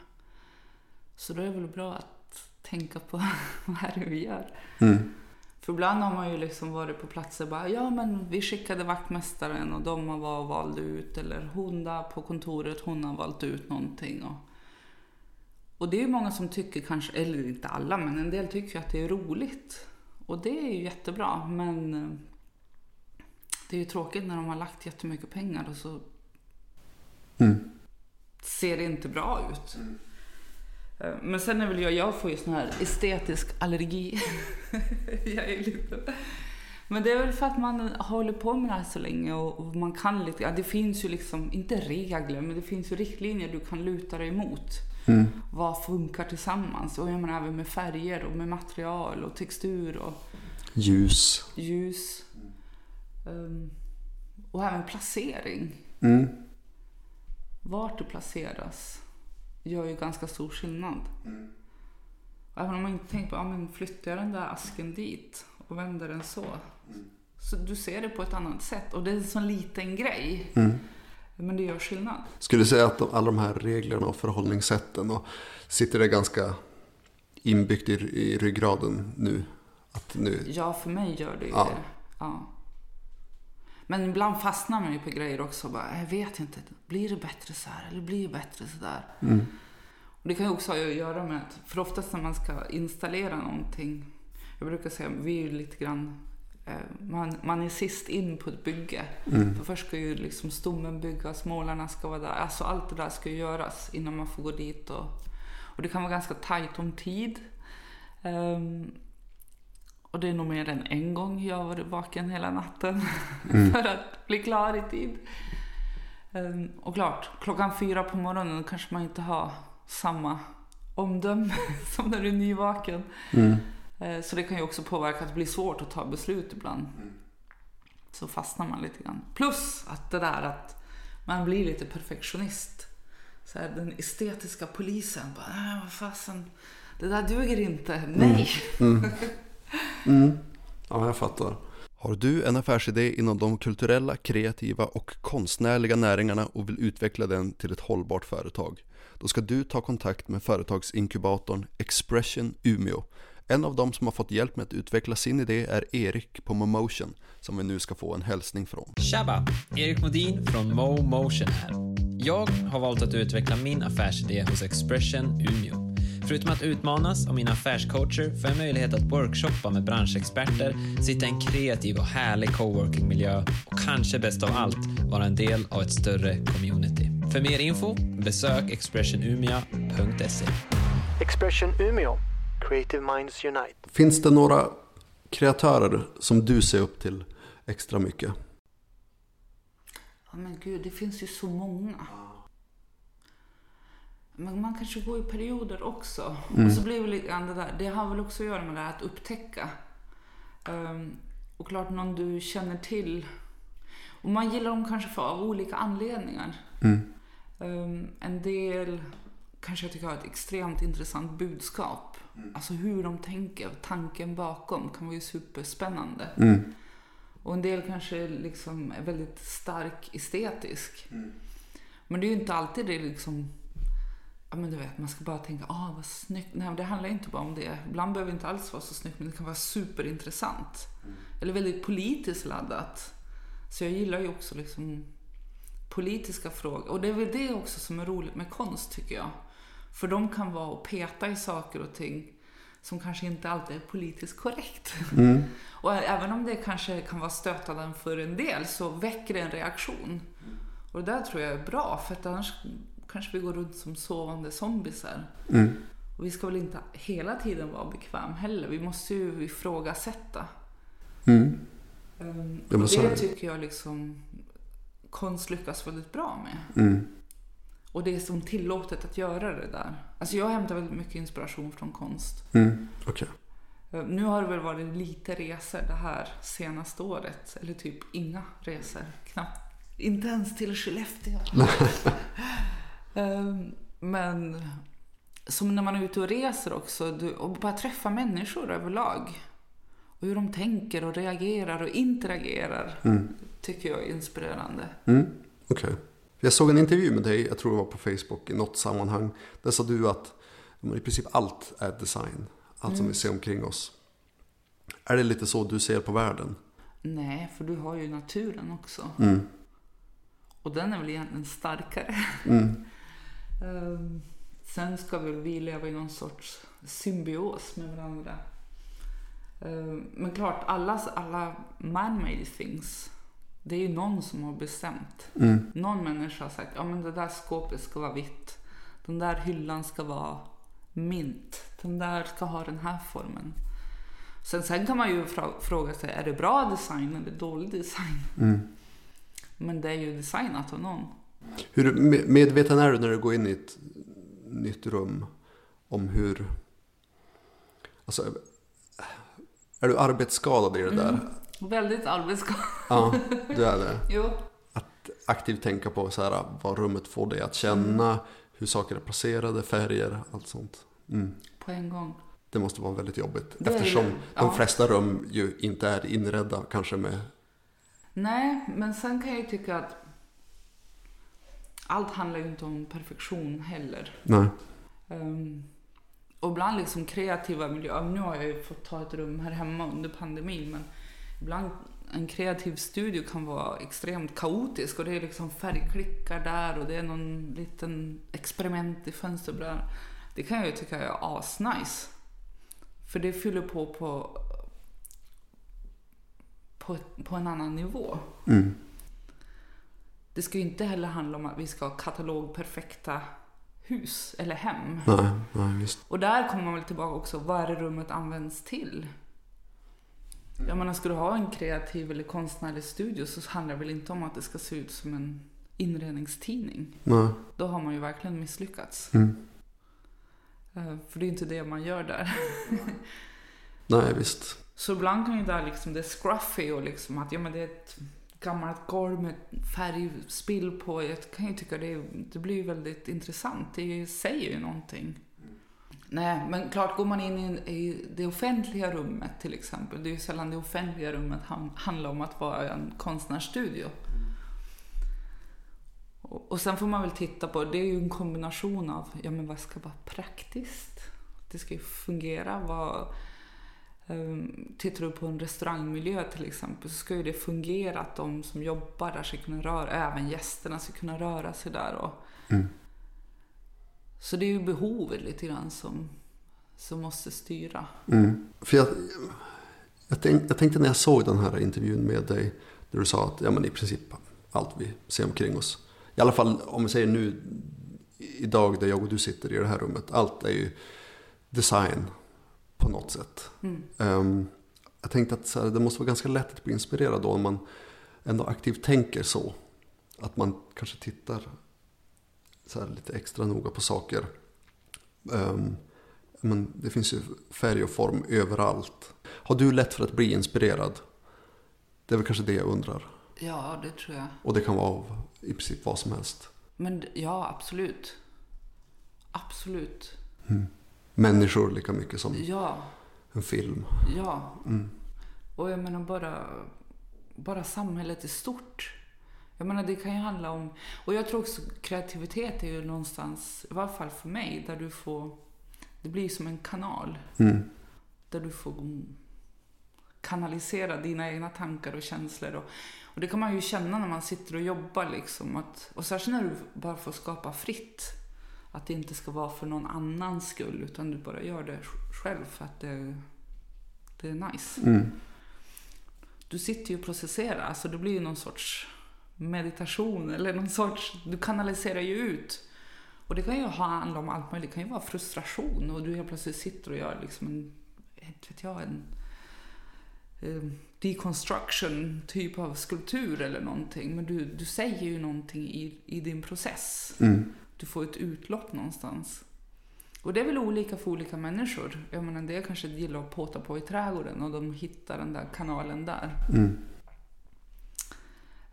Så då är det väl bra att tänka på <laughs> vad är det vi gör. Mm. För ibland har man ju liksom varit på platser och bara, ja men vi skickade vaktmästaren och de har var och valde ut, eller hon där på kontoret, hon har valt ut någonting. Och, och det är ju många som tycker kanske, eller inte alla, men en del tycker ju att det är roligt. Och det är ju jättebra, men eh, det är ju tråkigt när de har lagt jättemycket pengar och så Mm. ser det inte bra ut. Eh, Men sen är väl jag, jag får ju sån här estetisk allergi. <laughs> jag är lite... Men det är väl för att man håller på med det här så länge och, och man kan lite, ja det finns ju liksom, inte regler, men det finns ju riktlinjer du kan luta dig emot. Mm. Vad funkar tillsammans? Och jag menar även med färger och med material och textur och Ljus. ljus. Ehm, Och även placering. Mm. Vart du placeras gör ju ganska stor skillnad. Och Även om man inte tänker på, ja men flyttar jag den där asken dit och vänder den så. Så du ser det på ett annat sätt. Och det är en sån liten grej. Men det gör skillnad. Skulle du säga att de, alla de här reglerna och förhållningssätten och sitter det ganska inbyggt i, i ryggraden nu? Att nu Ja, för mig gör det ju Ja. det. Ja. Men ibland fastnar man ju på grejer också. Bara, jag vet inte, blir det bättre så här eller blir det bättre så där? Och det kan ju också ha att göra med att, för oftast när man ska installera någonting. Jag brukar säga, vi är ju lite grann, eh, man, man är sist in på ett bygge. För först ska ju liksom stommen byggas, målarna ska vara där. Alltså allt det där ska ju göras innan man får gå dit. Och, och det kan vara ganska tajt om tid. Ehm, och det är nog mer än en gång jag har varit vaken hela natten <laughs> för att bli klar i tid. Ehm, och klart, klockan fyra på morgonen kanske man inte har samma omdöme <laughs> som när du är nyvaken. Eh, Så det kan ju också påverka att det blir svårt att ta beslut ibland. Så fastnar man lite grann. Plus att det där att man blir lite perfektionist. Så här, den estetiska polisen bara, nej vad fasen, det där duger inte, nej. <laughs> Ja, jag fattar. Har du en affärsidé inom de kulturella, kreativa och konstnärliga näringarna och vill utveckla den till ett hållbart företag? Då ska du ta kontakt med företagsinkubatorn Expression Umeå. En av dem som har fått hjälp med att utveckla sin idé är Erik på Momotion, som vi nu ska få en hälsning från. Tjaba! Erik Modin från Mo Motion här. Jag har valt att utveckla min affärsidé hos Expression Umeå. Förutom att utmanas av mina affärscoacher får jag möjlighet att workshoppa med branschexperter, sitta i en kreativ och härlig coworkingmiljö och kanske bäst av allt vara en del av ett större community. För mer info, besök expressionumea.se. Expression Umeå. Creative Minds Unite. Finns det några kreatörer som du ser upp till extra mycket? Ja, men gud, det finns ju så många. Men man kanske går i perioder också. Och så blir det lite grann det där. Det har väl också att göra med det här att upptäcka. Ehm, och klart någon du känner till. Och man gillar dem kanske för av olika anledningar. Ehm, en del kanske jag tycker har ett extremt intressant budskap. Alltså hur de tänker, tanken bakom kan vara ju superspännande. Och en del kanske liksom är väldigt stark estetisk. Men det är ju inte alltid det liksom... Ja men du vet, man ska bara tänka, ah vad snyggt. Nej, det handlar inte bara om det. Ibland behöver det inte alls vara så snyggt, men det kan vara superintressant. Eller väldigt politiskt laddat. Så jag gillar ju också liksom politiska frågor. Och det är väl det också som är roligt med konst tycker jag. För de kan vara och peta i saker och ting som kanske inte alltid är politiskt korrekt. <laughs> och även om det kanske kan vara stötande för en del så väcker det en reaktion. Och det där tror jag är bra för att annars kanske vi går runt som sovande zombisar. Och vi ska väl inte hela tiden vara bekväm heller. Vi måste ju ifrågasätta. Um, Ja, och det tycker jag liksom konst lyckas väldigt bra med. Mm. Och det är som tillåtet att göra det där. Alltså jag hämtar väldigt mycket inspiration från konst. Mm. Okej. Eh, Nu har det väl varit lite resor det här senaste året. Eller typ inga resor. Knappt. Inte ens till Skellefteå. <laughs> <laughs> Ehm, Men som när man är ute och reser också. Du, och bara träffa människor överlag. Och hur de tänker och reagerar och interagerar. Tycker jag är inspirerande. Mm. Okej. Jag såg en intervju med dig, jag tror det var på Facebook i något sammanhang. Där sa du att i princip allt är design. Allt som vi ser omkring oss. Är det lite så du ser på världen? Nej, för du har ju naturen också. Mm. Och den är väl egentligen starkare. Mm. Ehm, sen ska väl vi leva i någon sorts symbios med varandra. Ehm, men klart, alla, alla man-made things, det är ju någon som har bestämt. Mm. Någon människa har sagt, ja men det där skåpet ska vara vitt. Den där hyllan ska vara mint. Den där ska ha den här formen. Sen, sen kan man ju fråga sig, är det bra design eller dålig design? Mm. Men det är ju designat av någon. Hur me- medveten är du när du går in i ett nytt rum om hur... Alltså, är du arbetsskadad i det där? Väldigt arbetsskadad. Ja, du är det. <laughs> Jo. Att aktivt tänka på så här, vad rummet får dig att känna, hur saker är placerade, färger, allt sånt. Mm. På en gång. Det måste vara väldigt jobbigt. Det eftersom det. de Ja. flesta rum ju inte är inredda kanske med... Nej, men sen kan jag ju tycka att allt handlar ju inte om perfektion heller. Nej. Ehm, och ibland liksom kreativa miljöer. Nu har jag ju fått ta ett rum här hemma under pandemin, men ibland en kreativ studio kan vara extremt kaotisk och det är liksom färgklickar där och det är någon liten experiment i fönsterbrädan. Det kan jag ju tycka är asnice. För det fyller på på, på, på en annan nivå. Mm. Det ska ju inte heller handla om att vi ska ha katalogperfekta hus eller hem. Nej, nej, visst. Och där kommer man väl tillbaka också, vad är det rummet används till? Jag menar, ska du ha en kreativ eller konstnärlig studio så handlar det väl inte om att det ska se ut som en inredningstidning. Nej. Då har man ju verkligen misslyckats. Mm. Eh, För det är inte det man gör där. Nej, visst. Så ibland kan ju där liksom, det är scruffy och liksom att ja, men det är ett gammalt golv med färgspill på. Jag kan ju tycka det, det blir väldigt intressant. Det säger ju någonting. Nej, men klart går man in i, det offentliga rummet till exempel. Det är ju sällan det offentliga rummet han, handlar om att vara en konstnärsstudio. Och, och sen får man väl titta på, det är ju en kombination av, ja men vad ska vara praktiskt? Det ska ju fungera. Vad, tittar du på en restaurangmiljö till exempel så ska ju det fungera att de som jobbar där ska kunna röra, även gästerna ska kunna röra sig där. Och, Mm. Så det är ju behovet lite grann som, som måste styra. Mm. För jag, jag, tänk, jag tänkte när jag såg den här intervjun med dig, där du sa att ja, men i princip allt vi ser omkring oss, i alla fall om vi säger nu, idag där jag och du sitter i det här rummet, allt är ju design på något sätt. Mm. Ehm, jag tänkte att här, det måste vara ganska lätt att bli inspirerad då om man ändå aktivt tänker så. Att man kanske tittar så här lite extra noga på saker. Ehm, men det finns ju färg och form överallt. Har du lätt för att bli inspirerad? Det är väl kanske det jag undrar. Ja, det tror jag. Och det kan vara av i princip vad som helst. Men ja, absolut. Absolut. Mm. Människor lika mycket som Ja, en film. ja. Mm. Och jag menar bara, bara samhället i stort. Jag menar det kan ju handla om, och jag tror också kreativitet är ju någonstans, i varje fall för mig, där du får, det blir som en kanal. Mm. Där du får kanalisera dina egna tankar och känslor. Och, och det kan man ju känna när man sitter och jobbar liksom. Att, och särskilt när du bara får skapa fritt. Att det inte ska vara för någon annans skull utan du bara gör det själv för att det, det är nice. Mm. Du sitter ju och processerar, alltså det blir ju någon sorts meditation eller någon sorts, du kanaliserar ju ut. Och det kan ju ha- handla om allt möjligt, det kan ju vara frustration och du helt plötsligt sitter och gör liksom en, vet jag, en eh, deconstruction typ av skulptur eller någonting. Men du, du säger ju någonting i, i din process. Mm. Du får ett utlopp någonstans. Och det är väl olika för olika människor. Jag menar, det kanske gillar att påta på i trädgården och de hittar den där kanalen där. Mm.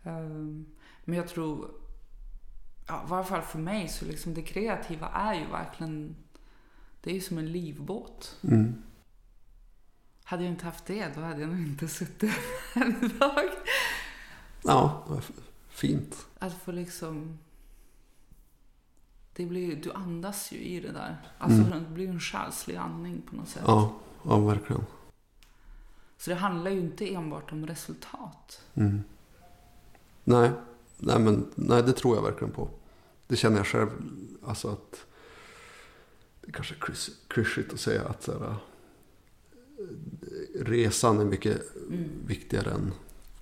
Ehm, Men jag tror, ja, i varje fall för mig, så liksom det kreativa är ju verkligen, det är ju som en livbåt. Mm. Hade jag inte haft det, då hade jag nog inte suttit här <laughs> idag. Ja, fint. Att få liksom, det blir, du andas ju i det där. Alltså Mm. det blir en själslig andning på något sätt. Ja, ja verkligen. Så det handlar ju inte enbart om resultat. Mm. Nej, nej, men, nej, det tror jag verkligen på. Det känner jag själv. Alltså att det kanske är klyschigt att säga att så här, eh, resan är mycket Mm. viktigare än,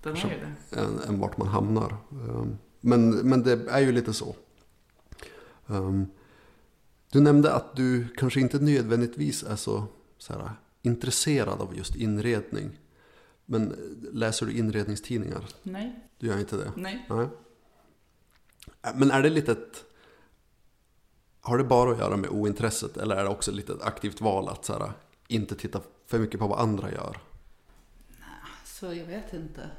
det. än, än vart man hamnar. Um, Men, men det är ju lite så. Um, Du nämnde att du kanske inte nödvändigtvis är så, så här, intresserad av just inredning. Men läser du inredningstidningar? Nej, Du gör inte det? nej. Nej. Äh, Men är det lite ett... Har det bara att göra med ointresset eller är det också lite ett aktivt val att så här, inte titta för mycket på vad andra gör? Så Så jag vet inte.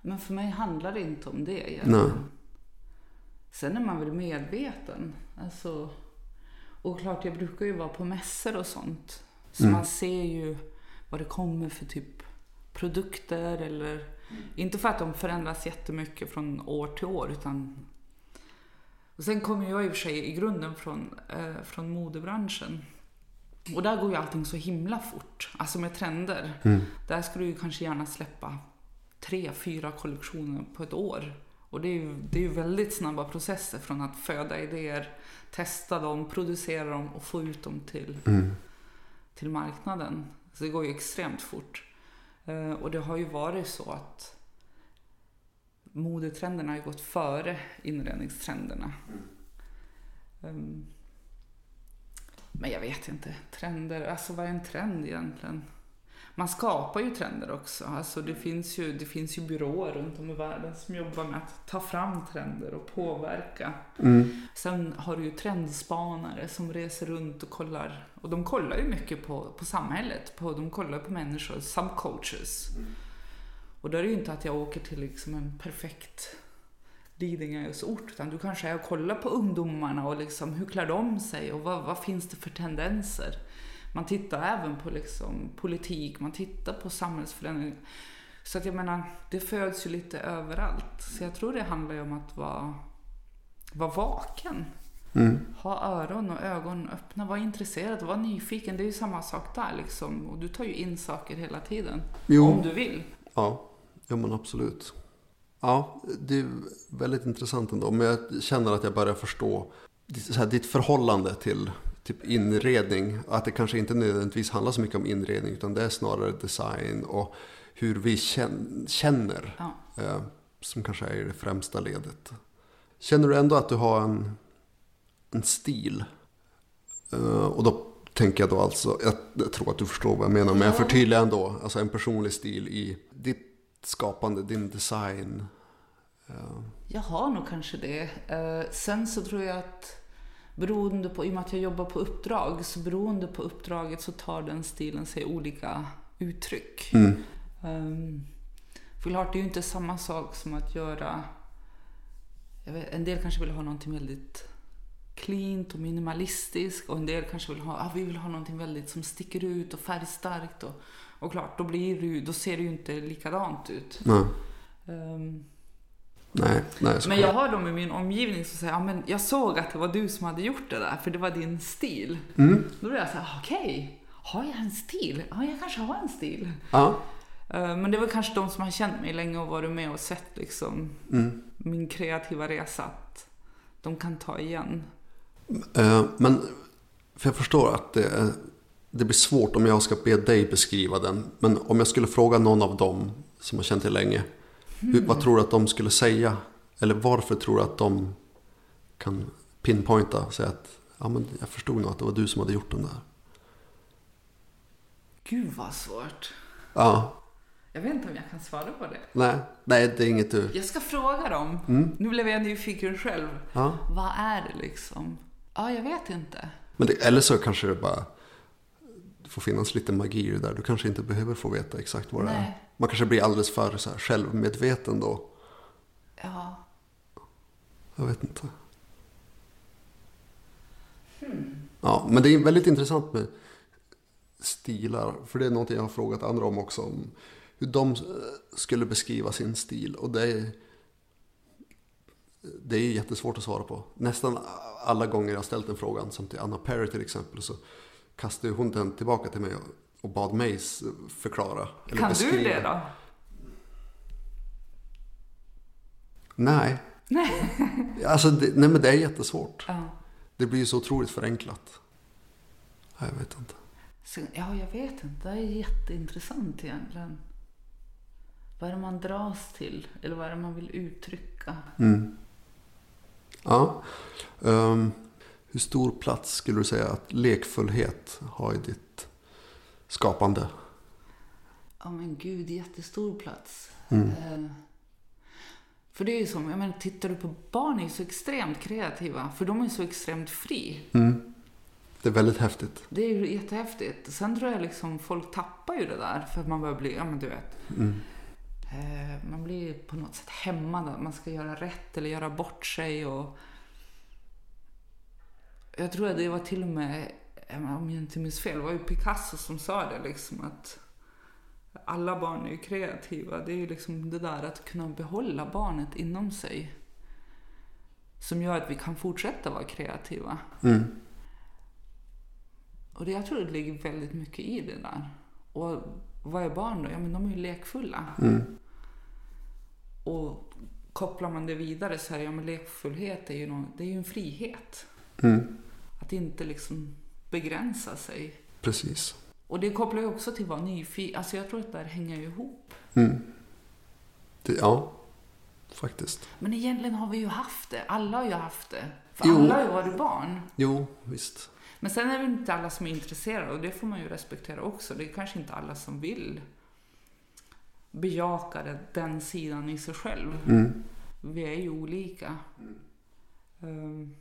Men för mig handlar det inte om det egentligen. Nej. Sen är man väl medveten. Alltså, och klart, jag brukar ju vara på mässor och sånt. Så Mm. man ser ju vad det kommer för typ produkter eller... Inte för att de förändras jättemycket från år till år utan... Och sen kommer jag i och för sig i grunden från, eh, från modebranschen. Och där går ju allting så himla fort. Alltså med trender. Mm. Där ska du ju kanske gärna släppa tre, fyra kollektioner på ett år. Och det är ju, det är ju väldigt snabba processer från att föda idéer, testa dem, producera dem och få ut dem till, Mm. till marknaden. Så det går ju extremt fort. Eh, och det har ju varit så att modetrenderna har ju gått före inredningstrenderna. Ehm, men jag vet inte. Trender, alltså vad är en trend egentligen? Man skapar ju trender också. Alltså det, finns ju, det finns ju byråer runt om i världen som jobbar med att ta fram trender och påverka. Mm. Sen har du ju trendspanare som reser runt och kollar. Och de kollar ju mycket på, på samhället. På, de kollar på människor, subcultures. Och då är det ju inte att jag åker till liksom en perfekt Lidingös-ort. Utan du kanske är och kollar på ungdomarna och liksom, hur klär de sig och vad, vad finns det för tendenser? Man tittar även på liksom politik, man tittar på samhällsförändring. Så att jag menar, det föds ju lite överallt. Så jag tror det handlar om att vara, vara vaken. Mm. Ha öron och ögon öppna, var intresserad, var nyfiken. Det är ju samma sak där liksom. Och du tar ju in saker hela tiden. Jo. Om du vill. Ja, ja men absolut. Ja, det är väldigt intressant ändå. Men jag känner att jag börjar förstå ditt- så här, ditt förhållande till typ inredning. Att det kanske inte nödvändigtvis handlar så mycket om inredning. Utan det är snarare design och hur vi kän- känner. Ja. Eh, som kanske är det främsta ledet. Känner du ändå att du har en, en stil? Eh, och då tänker jag då alltså, jag, jag tror att du förstår vad jag menar. Men jag förtydligar ändå. Alltså en personlig stil i ditt skapande, din design. Eh, Jag har nog kanske det. Eh, sen så tror jag att beroende på, i och med att jag jobbar på uppdrag, så beroende på uppdraget så tar den stilen sig olika uttryck. Mm. Um, för klart, det är ju inte samma sak som att göra... Vet, en del kanske vill ha någonting väldigt cleant och minimalistiskt och en del kanske vill ha, ah, vi vill ha någonting väldigt som sticker ut och färgstarkt. Och, och klart, då, blir det, då ser det ju inte likadant ut. nej, Ehm, nej, nej. men jag har dem i min omgivning som säger, ja men jag såg att det var du som hade gjort det där, för det var din stil. Mm. Då blir jag så här, okej, har jag en stil? Ja, jag kanske har en stil. Ja. Eh, Men det var kanske de som har känt mig länge och varit med och sett liksom Mm. min kreativa resa. Att de kan ta igen. Eh, Men för jag förstår att det, det blir svårt om jag ska be dig beskriva den. Men om jag skulle fråga någon av dem som har känt dig länge. Hur, vad tror du att de skulle säga? Eller varför tror du att de kan pinpointa och säga att ja, men jag förstod nog att det var du som hade gjort den där. Gud vad svårt. Ja, Jag vet inte om jag kan svara på det. nej, nej det är inget du... Jag ska fråga dem. Mm. Nu blev jag nyfiken själv. Ja. Vad är det liksom? Ja, jag vet inte. Men det, eller så kanske det bara får finnas lite magi i det där. Du kanske inte behöver få veta exakt vad det är. Man kanske blir alldeles för så självmedveten då. Ja. Jag vet inte. Ja, men det är väldigt intressant med stilar. För det är någonting jag har frågat andra om också. Om hur de eh, skulle beskriva sin stil. Och det är, det är jättesvårt att svara på. Nästan alla gånger jag har ställt den frågan, som till Anna Perry till exempel, så kastade hon den tillbaka till mig och- bad mig förklara. Kan beskriva. du det då? Nej. Nej. <laughs> Alltså, det, nej men det är jättesvårt. Ja. Det blir ju så otroligt förenklat. Ja, Jag vet inte. Så, ja, jag vet inte. Det är jätteintressant egentligen. Vad är det man dras till? Eller vad är det man vill uttrycka? Mm. Ja. Ehm, hur stor plats skulle du säga att lekfullhet har i ditt skapande? Ja men gud, jättestor plats. Mm. Eh, för det är ju som, jag menar, tittar du på barn är ju så extremt kreativa. För de är så extremt fri. Mm. Det är väldigt häftigt. Det är ju jättehäftigt. Sen tror jag liksom folk tappar ju det där för att man börjar bli, ja men du vet. Mm. Eh, man blir på något sätt hämmad man ska göra rätt eller göra bort sig och jag tror att det var till och med, om jag inte minns fel, var ju Picasso som sa det liksom att alla barn är ju kreativa. Det är ju liksom det där att kunna behålla barnet inom sig som gör att vi kan fortsätta vara kreativa. Mm. Och det, jag tror det ligger väldigt mycket i det där. Och vad är barn då? Ja, men de är ju lekfulla. Mm. Och kopplar man det vidare så är ja men lekfullhet är ju, någon, det är ju en frihet. Mm. Att inte liksom begränsa sig. Precis. Och det kopplar ju också till att vara nyfiken. Alltså jag tror att det där hänger ihop. Mm. Det, ja, faktiskt. Men egentligen har vi ju haft det. Alla har ju haft det. För Jo. alla har ju varit barn. Jo, visst. Men sen är det inte alla som är intresserade och det får man ju respektera också. Det är kanske inte alla som vill bejaka det, den sidan i sig själv. Mm. Vi är ju olika. Um,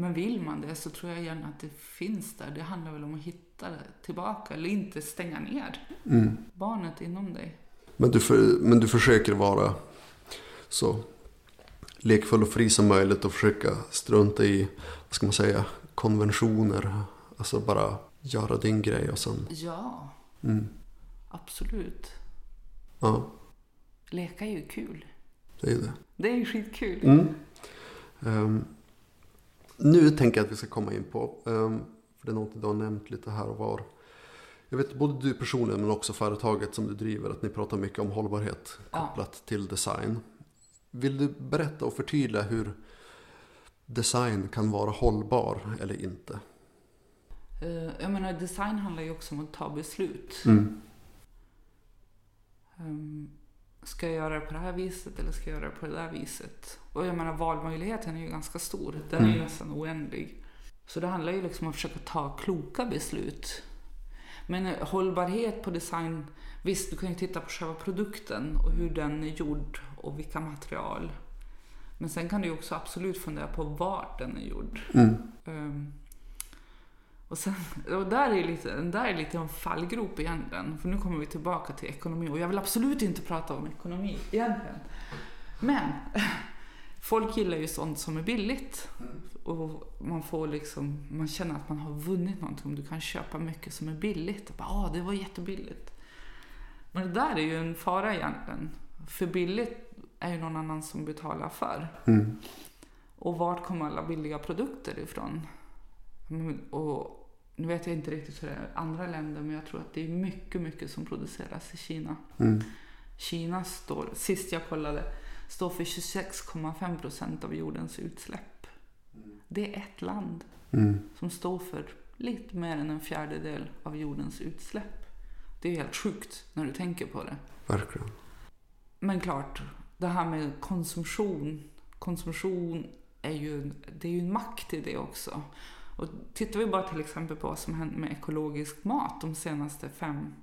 Men vill man det så tror jag gärna att det finns där. Det handlar väl om att hitta tillbaka eller inte stänga ner Mm. barnet inom dig. Men, du för, men du försöker vara så lekfull och fri som möjligt och försöka strunta i, vad ska man säga, konventioner. Alltså bara göra din grej och sen... Ja, Mm. absolut. Ja, Leka är ju kul. det är det. Det är ju skitkul. Mm. Ehm, nu tänker jag att vi ska komma in på, ehm, för det är något du har nämnt lite här och var. Jag vet både du personligen men också företaget som du driver att ni pratar mycket om hållbarhet Ja. kopplat till design. Vill du berätta och förtydliga hur design kan vara hållbar eller inte? Eh, Jag menar, design handlar ju också om att ta beslut. Mm. Ska jag göra det på det här viset eller ska jag göra det på det där viset? Och jag menar, valmöjligheten är ju ganska stor. Den är ju Mm. nästan oändlig. Så det handlar ju liksom om att försöka ta kloka beslut. Men hållbarhet på design, visst du kan ju titta på själva produkten och hur den är gjord och vilka material. Men sen kan du ju också absolut fundera på vart den är gjord. Mm. Ehm, och, sen, och där är lite, där är lite en fallgrop egentligen. För nu kommer vi tillbaka till ekonomi. Och jag vill absolut inte prata om ekonomi egentligen. Men <laughs> folk gillar ju sånt som är billigt. Och man får liksom, man känner att man har vunnit någonting om du kan köpa mycket som är billigt. Och bara, ah, det var jättebilligt. Men det där är ju en fara egentligen. För billigt är ju någon annan som betalar för. Mm. Och vart kommer alla billiga produkter ifrån? Mm, Och nu vet jag inte riktigt hur det är i andra länder, men jag tror att det är mycket, mycket som produceras i Kina. Mm. Kina står, sist jag kollade, står för 26,5 procent av jordens utsläpp. Det är ett land Mm. som står för lite mer än en fjärdedel av jordens utsläpp. Det är helt sjukt när du tänker på det. Verkligen. Men klart, det här med konsumtion. Konsumtion är ju, det är ju en makt i det också. Och tittar vi bara till exempel på vad som hänt med ekologisk mat de senaste fem,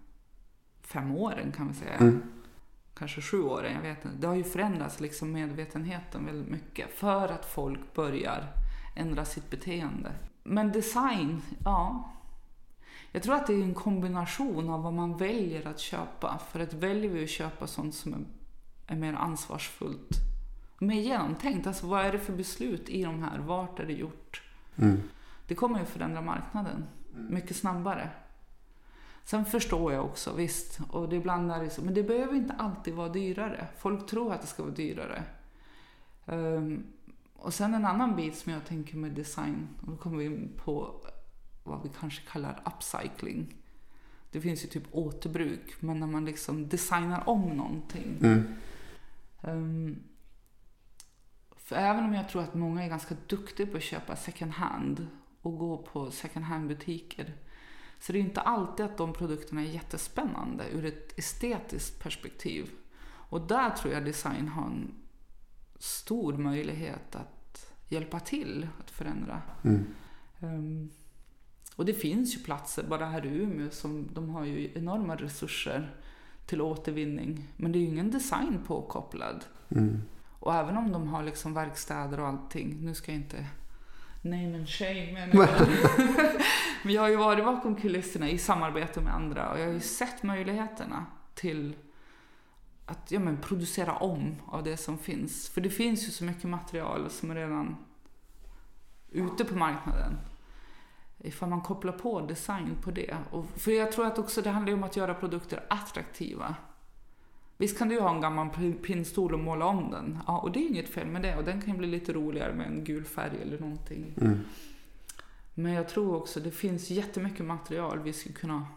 fem åren kan vi säga. Mm. Kanske sju åren, jag vet inte. Det har ju förändrats liksom medvetenheten väldigt mycket för att folk börjar ändra sitt beteende. Men design, ja. Jag tror att det är en kombination av vad man väljer att köpa. För att väljer vi att köpa sånt som är, är mer ansvarsfullt, mer genomtänkt. Alltså vad är det för beslut i de här? Vart är det gjort? Mm. Det kommer ju förändra marknaden mycket snabbare. Sen förstår jag också, visst, och det ibland är det så, men det behöver inte alltid vara dyrare. Folk tror att det ska vara dyrare. Ehm, och sen en annan bit som jag tänker med design, och då kommer vi in på vad vi kanske kallar upcycling. Det finns ju typ återbruk, men när man liksom designar om någonting. Mm. Ehm, för även om jag tror att många är ganska duktiga på att köpa second hand och gå på second hand butiker så det är inte alltid att de produkterna är jättespännande ur ett estetiskt perspektiv. Och där tror jag design har en stor möjlighet att hjälpa till att förändra. Mm. Ehm, och det finns ju platser, bara här i Umeå, som de har ju enorma resurser till återvinning. Men det är ju ingen design påkopplad. Mm. Och även om de har liksom verkstäder och allting, nu ska jag inte name and shame. Men, men <laughs> jag har ju varit bakom kulisserna i samarbete med andra och jag har ju sett möjligheterna till att ja, men, producera om av det som finns. För det finns ju så mycket material som är redan ute på marknaden. Ifall man kopplar på design på det. Och, för jag tror att också det handlar om att göra produkter attraktiva. Visst kan du ha en gammal pinnstol och måla om den. Ja, och det är inget fel med det. Och den kan ju bli lite roligare med en gul färg eller någonting. Mm. Men jag tror också det finns jättemycket material vi skulle kunna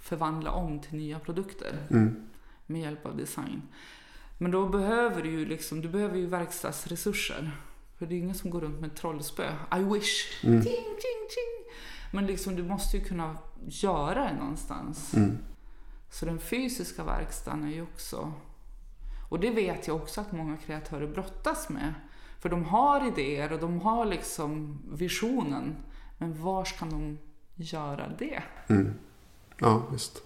förvandla om till nya produkter. Mm. Med hjälp av design. Men då behöver du ju liksom, du behöver ju verkstadsresurser. För det är ingen som går runt med trollspö. I wish. Mm. Ting, ting, ting. Men liksom, du måste ju kunna göra det någonstans. Mm. Så den fysiska verkstaden är ju också... Och det vet jag också att många kreatörer brottas med. För de har idéer och de har liksom visionen. Men var ska de göra det? Mm. Ja, visst.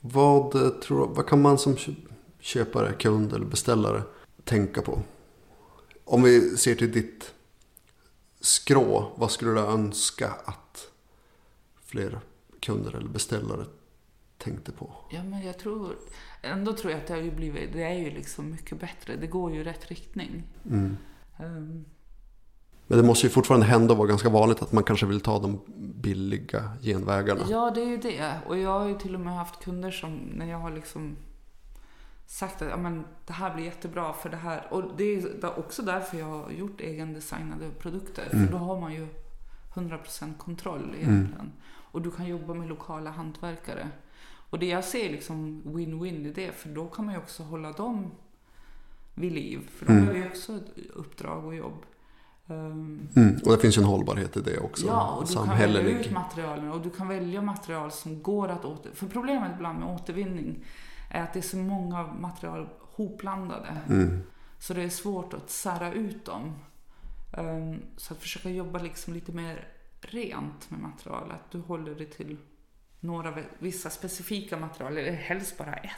Vad, eh, tror, vad kan man som köpare, kund eller beställare tänka på? Om vi ser till ditt skrå, vad skulle du önska att fler kunder eller beställare tänkte på? Ja, men jag tror... Ändå tror jag att det har ju blivit... Det är ju liksom mycket bättre. Det går ju i rätt riktning. Mm. Ehm, Men det måste ju fortfarande hända och vara ganska vanligt att man kanske vill ta de billiga genvägarna. Ja, det är ju det. Och jag har ju till och med haft kunder som, när jag har liksom sagt att ja, men, det här blir jättebra för det här. Och det är också därför jag har gjort egendesignade produkter. Mm. För då har man ju 100% kontroll egentligen. Och du kan jobba med lokala hantverkare. Och det jag ser liksom win-win i det, för då kan man ju också hålla dem vid liv. För de Mm. har ju också ett uppdrag och jobb. Ehm, Mm. Och det finns ju en hållbarhet i det också. Ja, och du kan välja Samhällelig. ut materialen och du kan välja material som går att åter... För problemet ibland med återvinning är att det är så många material hopblandade. Mm. Så det är svårt att sära ut dem. Ehm, så att försöka jobba liksom lite mer rent med material. Att du håller dig till några, vissa specifika material, eller helst bara ett.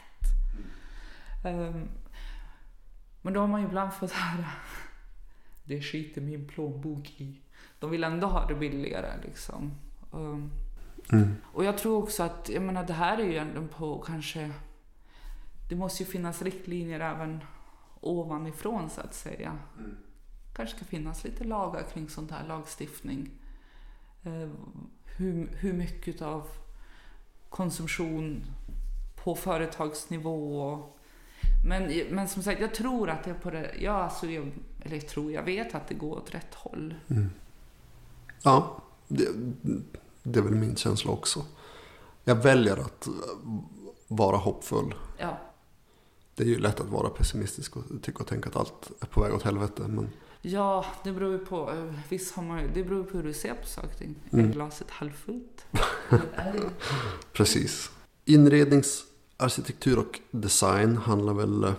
Ehm, men då har man ju ibland fått höra det skiter min plånbok i. De vill ändå ha det billigare liksom. Ehm, Mm. och jag tror också att, jag menar det här är ju ändå på kanske, det måste ju finnas riktlinjer även ovanifrån så att säga. kanske ska finnas lite lagar kring sånt här lagstiftning. Eh, hur, hur mycket av konsumtion på företagsnivå men, men som sagt, jag tror att det är på det... Ja, alltså jag, eller jag tror, jag vet att det går åt rätt håll. Mm. Ja, det, det är väl min känsla också. Jag väljer att vara hoppfull. Ja. Det är ju lätt att vara pessimistisk och tycka och tänka att allt är på väg åt helvete. Men Ja, det beror ju på. eh, Visst har man det beror på hur du ser på saker och ting. Mm. Är glaset halvfullt? <laughs> precis. Inredningsarkitektur och design handlar väl, eh,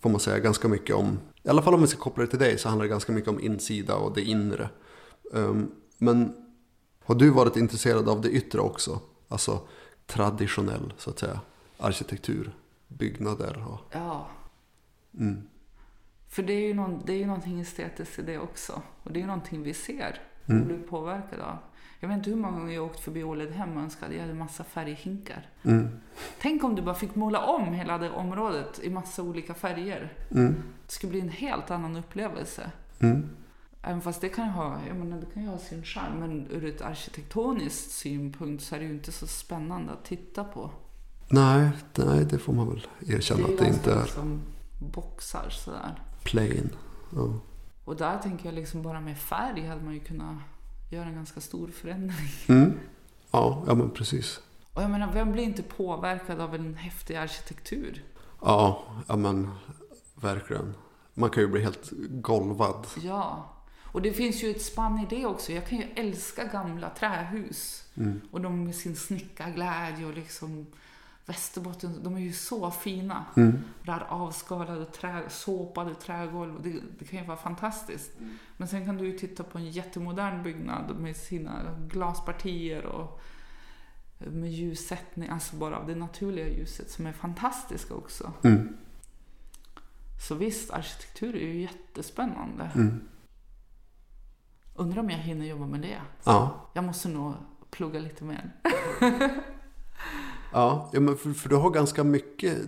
får man säga, ganska mycket om. I alla fall om vi ska koppla det till dig så handlar det ganska mycket om insida och det inre. Um, men har du varit intresserad av det yttre också? Alltså traditionell, så att säga, arkitektur, byggnader och... Ja, Mm. För det är ju, någon, det är ju någonting estetiskt i det också. Och det är ju någonting vi ser och Mm. blir påverkade av. Jag vet inte hur många gånger jag åkt förbi Ålidhem och önskade jag hade massa färghinkar. Mm. Tänk om du bara fick måla om hela det området i massa olika färger. Mm. Det skulle bli en helt annan upplevelse. Mm. Även fast det kan ju ha, jag menar, det kan ju ha sin charm, men ur ett arkitektoniskt synpunkt så är det ju inte så spännande att titta på. Nej, nej, det får man väl erkänna är ju att det inte ganska är liksom boxar sådär. Plain. Ja. Och där tänker jag liksom bara med färg hade man ju kunnat göra en ganska stor förändring. Mm. Ja, ja, men precis. Och jag menar, vem blir inte påverkad av en häftig arkitektur? Ja, ja men verkligen. Man kan ju bli helt golvad. Ja. Och det finns ju ett spann i det också. Jag kan ju älska gamla trähus. Mm. Och de med sin snickarglädje och liksom Västerbotten, de är ju så fina. Mm. Det här avskalade trä, såpade trägolv, det, det kan ju vara fantastiskt. Men sen kan du ju titta på en jättemodern byggnad med sina glaspartier och med ljussättning, alltså bara av det naturliga ljuset som är fantastiska också. Mm. Så visst, arkitektur är ju jättespännande. Mm. Undrar om jag hinner jobba med det. Ja. Jag måste nog plugga lite mer. <laughs> Ja, ja men för, för du har ganska mycket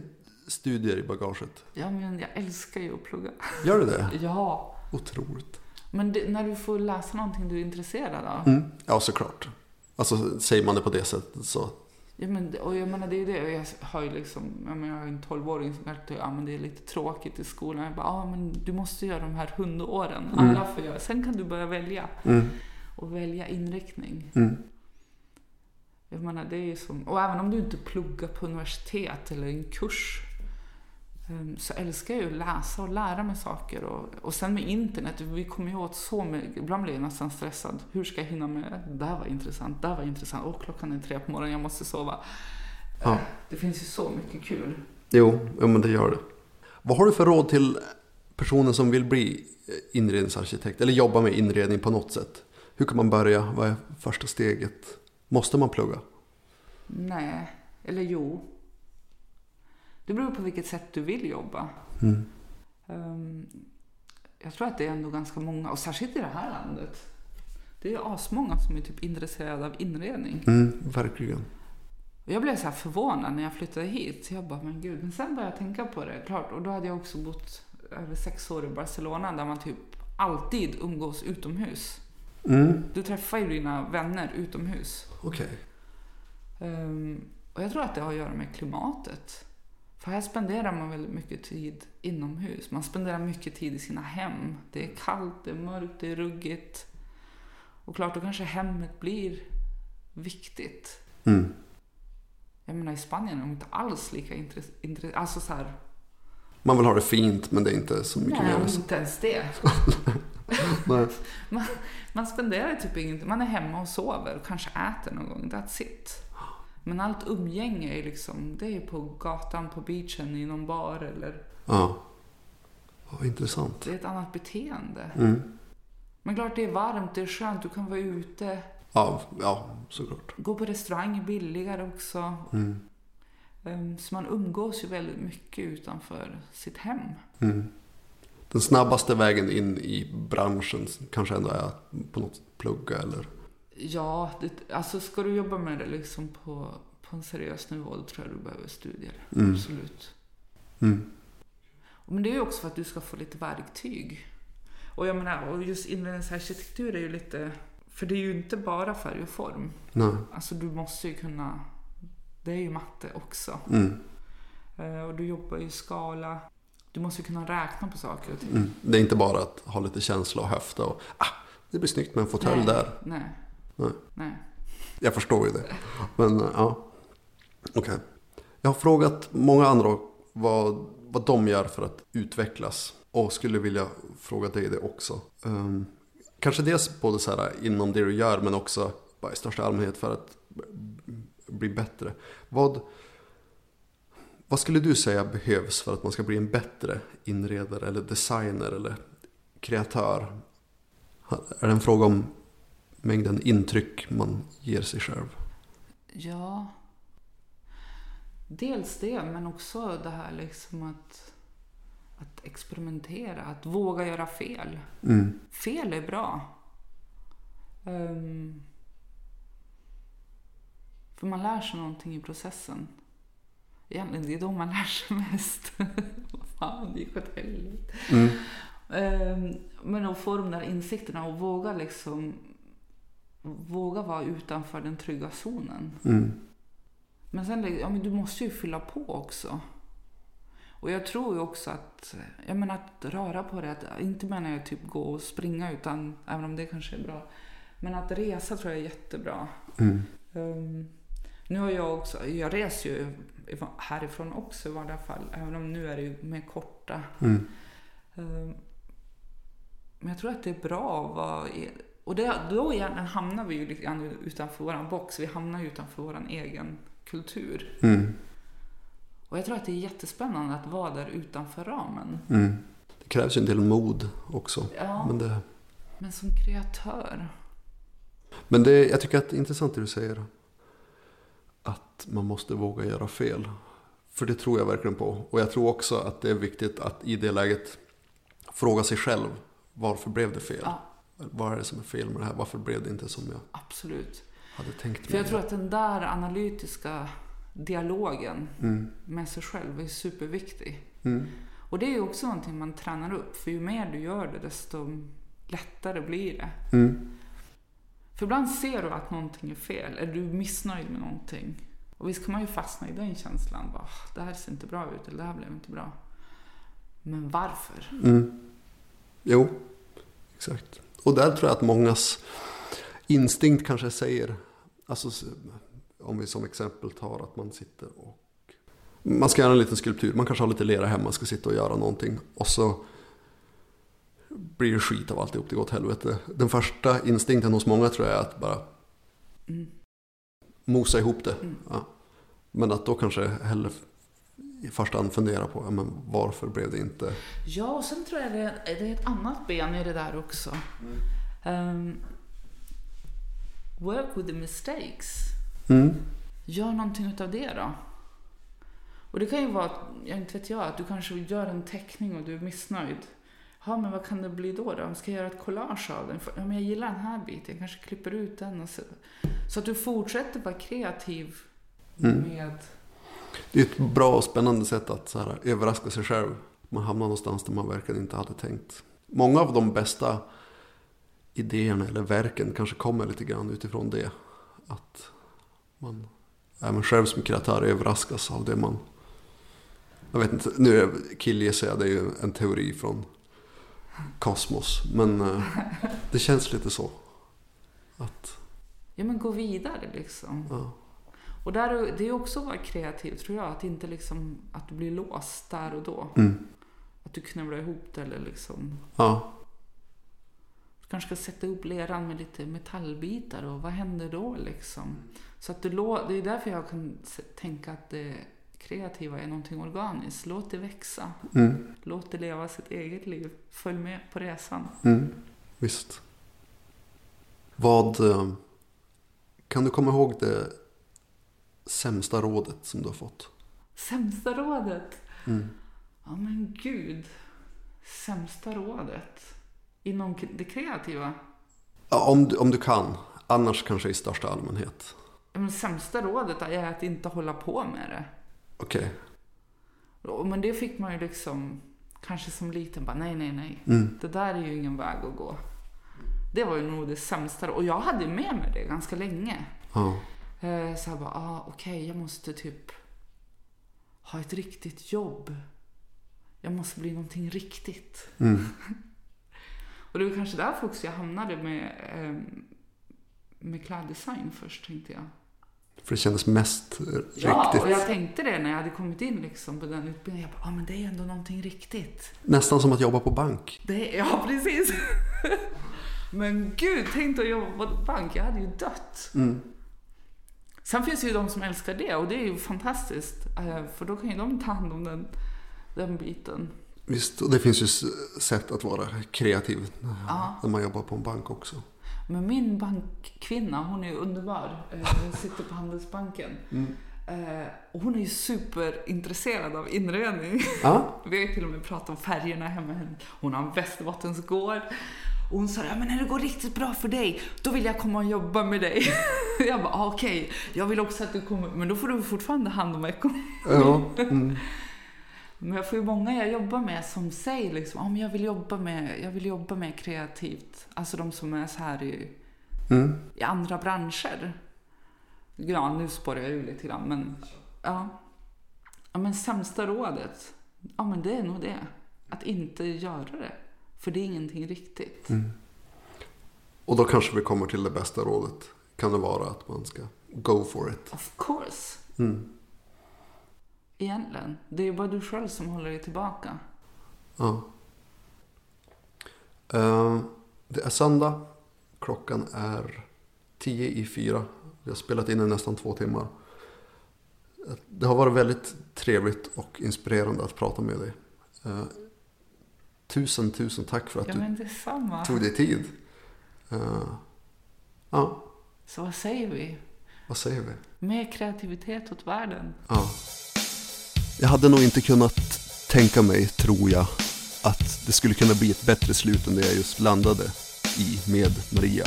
studier i bagaget. Ja, men jag älskar ju att plugga. Gör du det? <laughs> Ja. Otroligt. Men det, när du får läsa någonting du är intresserad av. Mm. Ja, såklart. Alltså, säger man det på det sättet så... Ja, men, och jag menar, det är ju det. Jag har ju liksom, jag, menar, jag har en 12-åring som alltid ja, men det är lite tråkigt i skolan. Jag bara, ja men du måste göra de här hundåren. Mm. Alla får göra. Sen kan du börja välja. Mm. Och välja inriktning. Mm. Jag menar, det är ju som, och även om du inte pluggar på universitet eller en kurs ehm, så älskar jag ju att läsa och lära mig saker. Och, och sen med internet, vi kommer ju åt så mycket. Ibland blir jag nästan stressad. Hur ska jag hinna med? Det här var intressant, det här var intressant. Och klockan är tre på morgonen, jag måste sova. Ja. Det finns ju så mycket kul. Jo, ja, men det gör det. Vad har du för råd till personen som vill bli inredningsarkitekt eller jobba med inredning på något sätt? Hur kan man börja? Vad är första steget? Måste man plugga? Nej, eller jo. Det beror på vilket sätt du vill jobba. Mm. Ehm, jag tror att det är ändå ganska många, och särskilt i det här landet. Det är asmånga som är typ intresserade av inredning. Mm, verkligen. Och jag blev så här förvånad när jag flyttade hit. Jag bara, men gud. Men sen började jag tänka på det. Klart, och då hade jag också bott över sex år i Barcelona där man typ alltid umgås utomhus. Mm. Du träffar ju dina vänner utomhus. Okej. Ehm, och jag tror att det har att göra med klimatet. För här spenderar man väldigt mycket tid inomhus. Man spenderar mycket tid i sina hem. Det är kallt, det är mörkt, det är ruggigt. Och klart, då kanske hemmet blir viktigt. Mm. Jag menar i Spanien är de inte alls lika intresserade. Alltså så här, Man vill ha det fint men det är inte så mycket nej, mer. så. inte ens det. <laughs> <laughs> Man, man spenderar typ ingenting. Man är hemma och sover och kanske äter någon gång. That's it. Men allt umgänge är liksom, det är på gatan, på beachen, i någon bar eller... Ja. Vad intressant. Det är ett annat beteende. Mm. Men klart det är varmt, det är skönt, du kan vara ute. Ja, ja, såklart. Gå på restaurang är billigare också. Mm. Ehm, Så man umgås ju väldigt mycket utanför sitt hem. Mm. Den snabbaste vägen in i branschen kanske ändå är att på något plugga eller... Ja, det, alltså ska du jobba med det liksom på, på en seriös nivå, då tror jag du behöver studier. Mm. Absolut. Mm. Men det är ju också för att du ska få lite verktyg. Och jag menar, och just inredningsarkitektur är ju lite... För det är ju inte bara färg och form. Nej. Alltså du måste ju kunna... Det är ju matte också. Mm. Eh, Och du jobbar ju i skala. Du måste ju kunna räkna på saker och ting. Mm. Det är inte bara att ha lite känsla och höfta och ah, det blir snyggt med en fåtölj Nej, där. Nej. Nej. Nej. Jag förstår ju det. Men ja, okej. Jag har frågat många andra vad, vad de gör för att utvecklas. Och skulle vilja fråga dig det också. Ehm, kanske dels både så här inom det du gör men också bara i största allmänhet för att bli bättre. Vad, vad skulle du säga behövs för att man ska bli en bättre inredare eller designer eller kreatör? Är det en fråga om mängden intryck man ger sig själv? Ja. Dels det, men också det här liksom att, att experimentera, att våga göra fel. Mm. Fel är bra. Ehm, för man lär sig någonting i processen. Egentligen, det är då man lär sig <laughs> mest. Vad fan, det gick åt helvete. Mm. Ehm, men att få de där insikterna och våga liksom våga vara utanför den trygga zonen. Mm. Men sen, ja men du måste ju fylla på också. Och jag tror ju också att, jag menar att röra på det, att, inte menar jag typ gå och springa utan, även om det kanske är bra. Men att resa tror jag är jättebra. Mm. Ehm, nu har jag också, jag reser ju härifrån också i varje fall, även om nu är det ju mer korta. Mm. Ehm, men jag tror att det är bra att vara i, och det, då hamnar vi ju lite grann utanför våran box, vi hamnar ju utanför våran egen kultur. Mm. Och jag tror att det är jättespännande att vara där utanför ramen. Mm. Det krävs ju en del mod också. Ja. Men, det, Men som kreatör, men det, jag tycker att det är intressant det du säger. Att man måste våga göra fel. För det tror jag verkligen på. Och jag tror också att det är viktigt att i det läget fråga sig själv. Varför blev det fel? Ja. Vad är det som är fel med det här? Varför blev det inte som jag Absolut. hade tänkt För jag mig? tror att den där analytiska dialogen Mm. med sig själv är superviktig. Mm. Och det är ju också någonting man tränar upp. För ju mer du gör det, desto lättare blir det. Mm. För ibland ser du att någonting är fel, eller du är missnöjd med någonting. Och visst kan man ju fastna i den känslan. Bara, det här ser inte bra ut, eller det här blev inte bra. Men varför? Mm. Jo, exakt. Och där tror jag att mångas instinkt kanske säger, alltså om vi som exempel tar att man sitter och man ska göra en liten skulptur, man kanske har lite lera hemma, ska sitta och göra någonting och så blir det skit av alltihop, det går åt helvete. Den första instinkten hos många tror jag är att bara Mm. mosa ihop det. Mm. Ja. Men att då kanske hellre i första hand fundera på ja, men varför blev det inte Ja, och sen tror jag det, det är ett annat ben i det där också. Ehm, work with the mistakes. Mm. Gör någonting utav det då. Och det kan ju vara, jag inte vet jag, att du kanske gör en teckning och du är missnöjd. Ja, men vad kan det bli då? då? Ska jag göra ett collage av den? Ja, men jag gillar den här biten, jag kanske klipper ut den. Och så. så att du fortsätter vara kreativ Mm. med... Det är ett bra och spännande sätt att så här, överraska sig själv. Man hamnar någonstans där man verkligen inte hade tänkt. Många av de bästa idéerna eller verken kanske kommer lite grann utifrån det. Att man även själv som kreatör överraskas av det man... Jag vet inte, nu killgissar jag, det är ju en teori från kosmos. Men eh, det känns lite så. Att, Ja, men gå vidare liksom. ja. Och där, är- det är också att vara kreativ tror jag. Att inte liksom, att du blir låst där och då. Mm. Att du knövlar ihop det eller liksom. Ja. Du kanske ska sätta upp leran med lite metallbitar och vad händer då liksom? Så att du lå- det är därför jag kan tänka att det kreativa är någonting organiskt. Låt det växa. Mm. Låt det leva sitt eget liv. Följ med på resan. Mm, visst. Vad... eh, Kan du komma ihåg det sämsta rådet som du har fått? Sämsta rådet? Mm. Ja men gud. Sämsta rådet? Inom det kreativa? Ja, om, du, om du kan. Annars kanske i största allmänhet. Men sämsta rådet är att inte hålla på med det. Okej. Och- Men det fick man ju liksom, kanske som liten, bara nej, nej, nej. Mm. Det där är ju ingen väg att gå. Det var ju nog det sämsta. Och jag hade med mig det ganska länge. Ja. Eh, Så jag bara, ah, okej, jag måste typ ha ett riktigt jobb. Jag måste bli någonting riktigt. Mm. <laughs> Och det var kanske därför också jag hamnade med, eh, med kläddesign först, tänkte jag. För det kändes mest eh, Ja, riktigt. och jag tänkte det när jag hade kommit in liksom på den utbildningen. Jag bara, ah, men det är ändå någonting riktigt. Nästan som att jobba på bank. Det, ja, precis. <laughs> men gud, tänk att jobba på bank. Jag hade ju dött. Mm. Sen finns det ju de som älskar det och det är ju fantastiskt. eh, För då kan ju de ta hand om den, den biten. Visst, och det finns ju sätt att vara kreativ Ja. när man jobbar på en bank också. Men min bankkvinna, hon är underbar. Eh, Hon sitter på Handelsbanken. Mm. Eh, Och hon är ju superintresserad av inredning. Ja. <laughs> Vi har till och med pratat om färgerna hemma. Hon har en Västerbottensgård. Och hon sa, ja men när det går riktigt bra för dig, då vill jag komma och jobba med dig. <laughs> Jag bara, ah, okej, jag vill också att du kommer, men då får du fortfarande hand om ekonomin. Ja. Mm. Men jag får ju många jag jobbar med som säger liksom, men jag vill jobba med, jag vill jobba med kreativt. Alltså de som är så här i, Mm. i andra branscher. Ja, nu spårar jag ur lite grann, men ja. ja. men sämsta rådet, ja men det är nog det. Att inte göra det. För det är ingenting riktigt. Mm. Och då kanske vi kommer till det bästa rådet. Kan det vara att man ska go for it. Of course. Mm. Egentligen. Det är bara du själv som håller dig tillbaka. Ja. Eh, Det är söndag. Klockan är tio i fyra. Vi har spelat in i nästan två timmar. Det har varit väldigt trevligt och inspirerande att prata med dig. Eh, Tusen, tusen tack för att Ja, du tog dig tid. Eh, Ja, Så vad säger vi? vad säger vi? Mer kreativitet åt världen. Ja. Jag hade nog inte kunnat tänka mig, tror jag, att det skulle kunna bli ett bättre slut än det jag just landade i med Maria.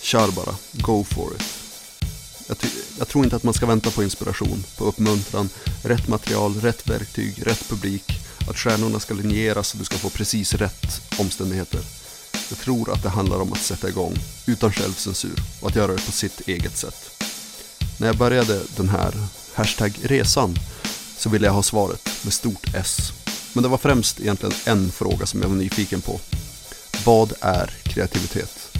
Kör bara, go for it. Jag, jag, tror inte att man ska vänta på inspiration, på uppmuntran, rätt material, rätt verktyg, rätt publik, att stjärnorna ska linjeras så du ska få precis rätt omständigheter. Jag tror att det handlar om att sätta igång, utan självcensur, och att göra det på sitt eget sätt. När jag började den här hashtag resan så ville jag ha svaret med stort S. Men det var främst egentligen en fråga som jag var nyfiken på. Vad är kreativitet?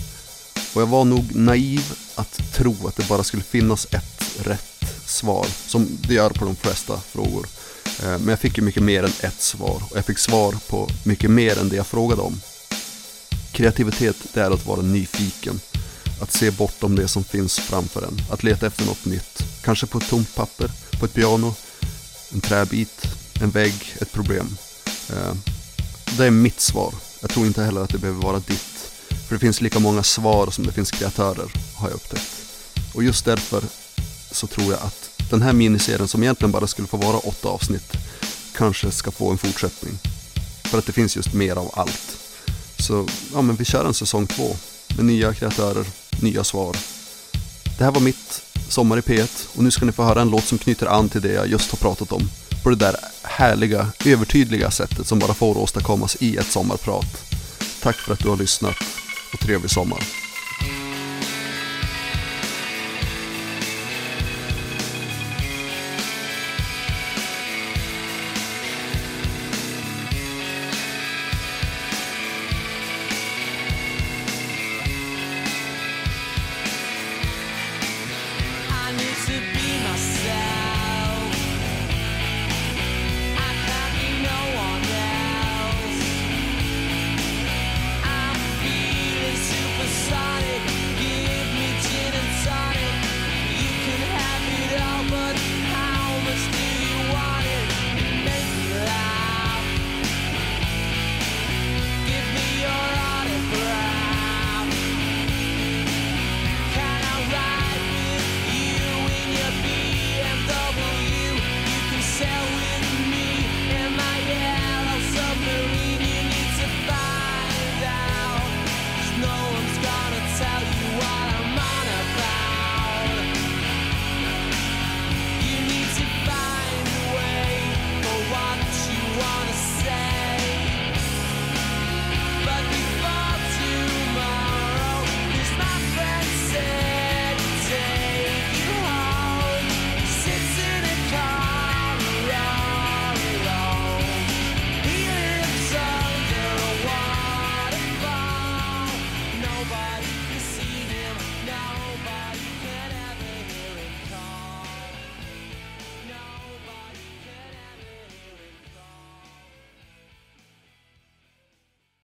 Och jag var nog naiv att tro att det bara skulle finnas ett rätt svar, som det gör på de flesta frågor. Eh, men jag fick ju mycket mer än ett svar och jag fick svar på mycket mer än det jag frågade om. Kreativitet, det är att vara nyfiken. Att se bortom det som finns framför en. Att leta efter något nytt. Kanske på ett tomt papper, på ett piano, en träbit, en vägg, ett problem. Eh, det är mitt svar. Jag tror inte heller att det behöver vara ditt. För det finns lika många svar som det finns kreatörer, har jag upptäckt. Och just därför så tror jag att den här miniserien som egentligen bara skulle få vara åtta avsnitt kanske ska få en fortsättning. För att det finns just mer av allt. Så ja, men vi kör en säsong två med nya kreatörer, nya svar. Det här var mitt Sommar i P1 och nu ska ni få höra en låt som knyter an till det jag just har pratat om. På det där härliga, övertydliga sättet som bara får åstadkommas i ett sommarprat. Tack för att du har lyssnat och trevlig sommar.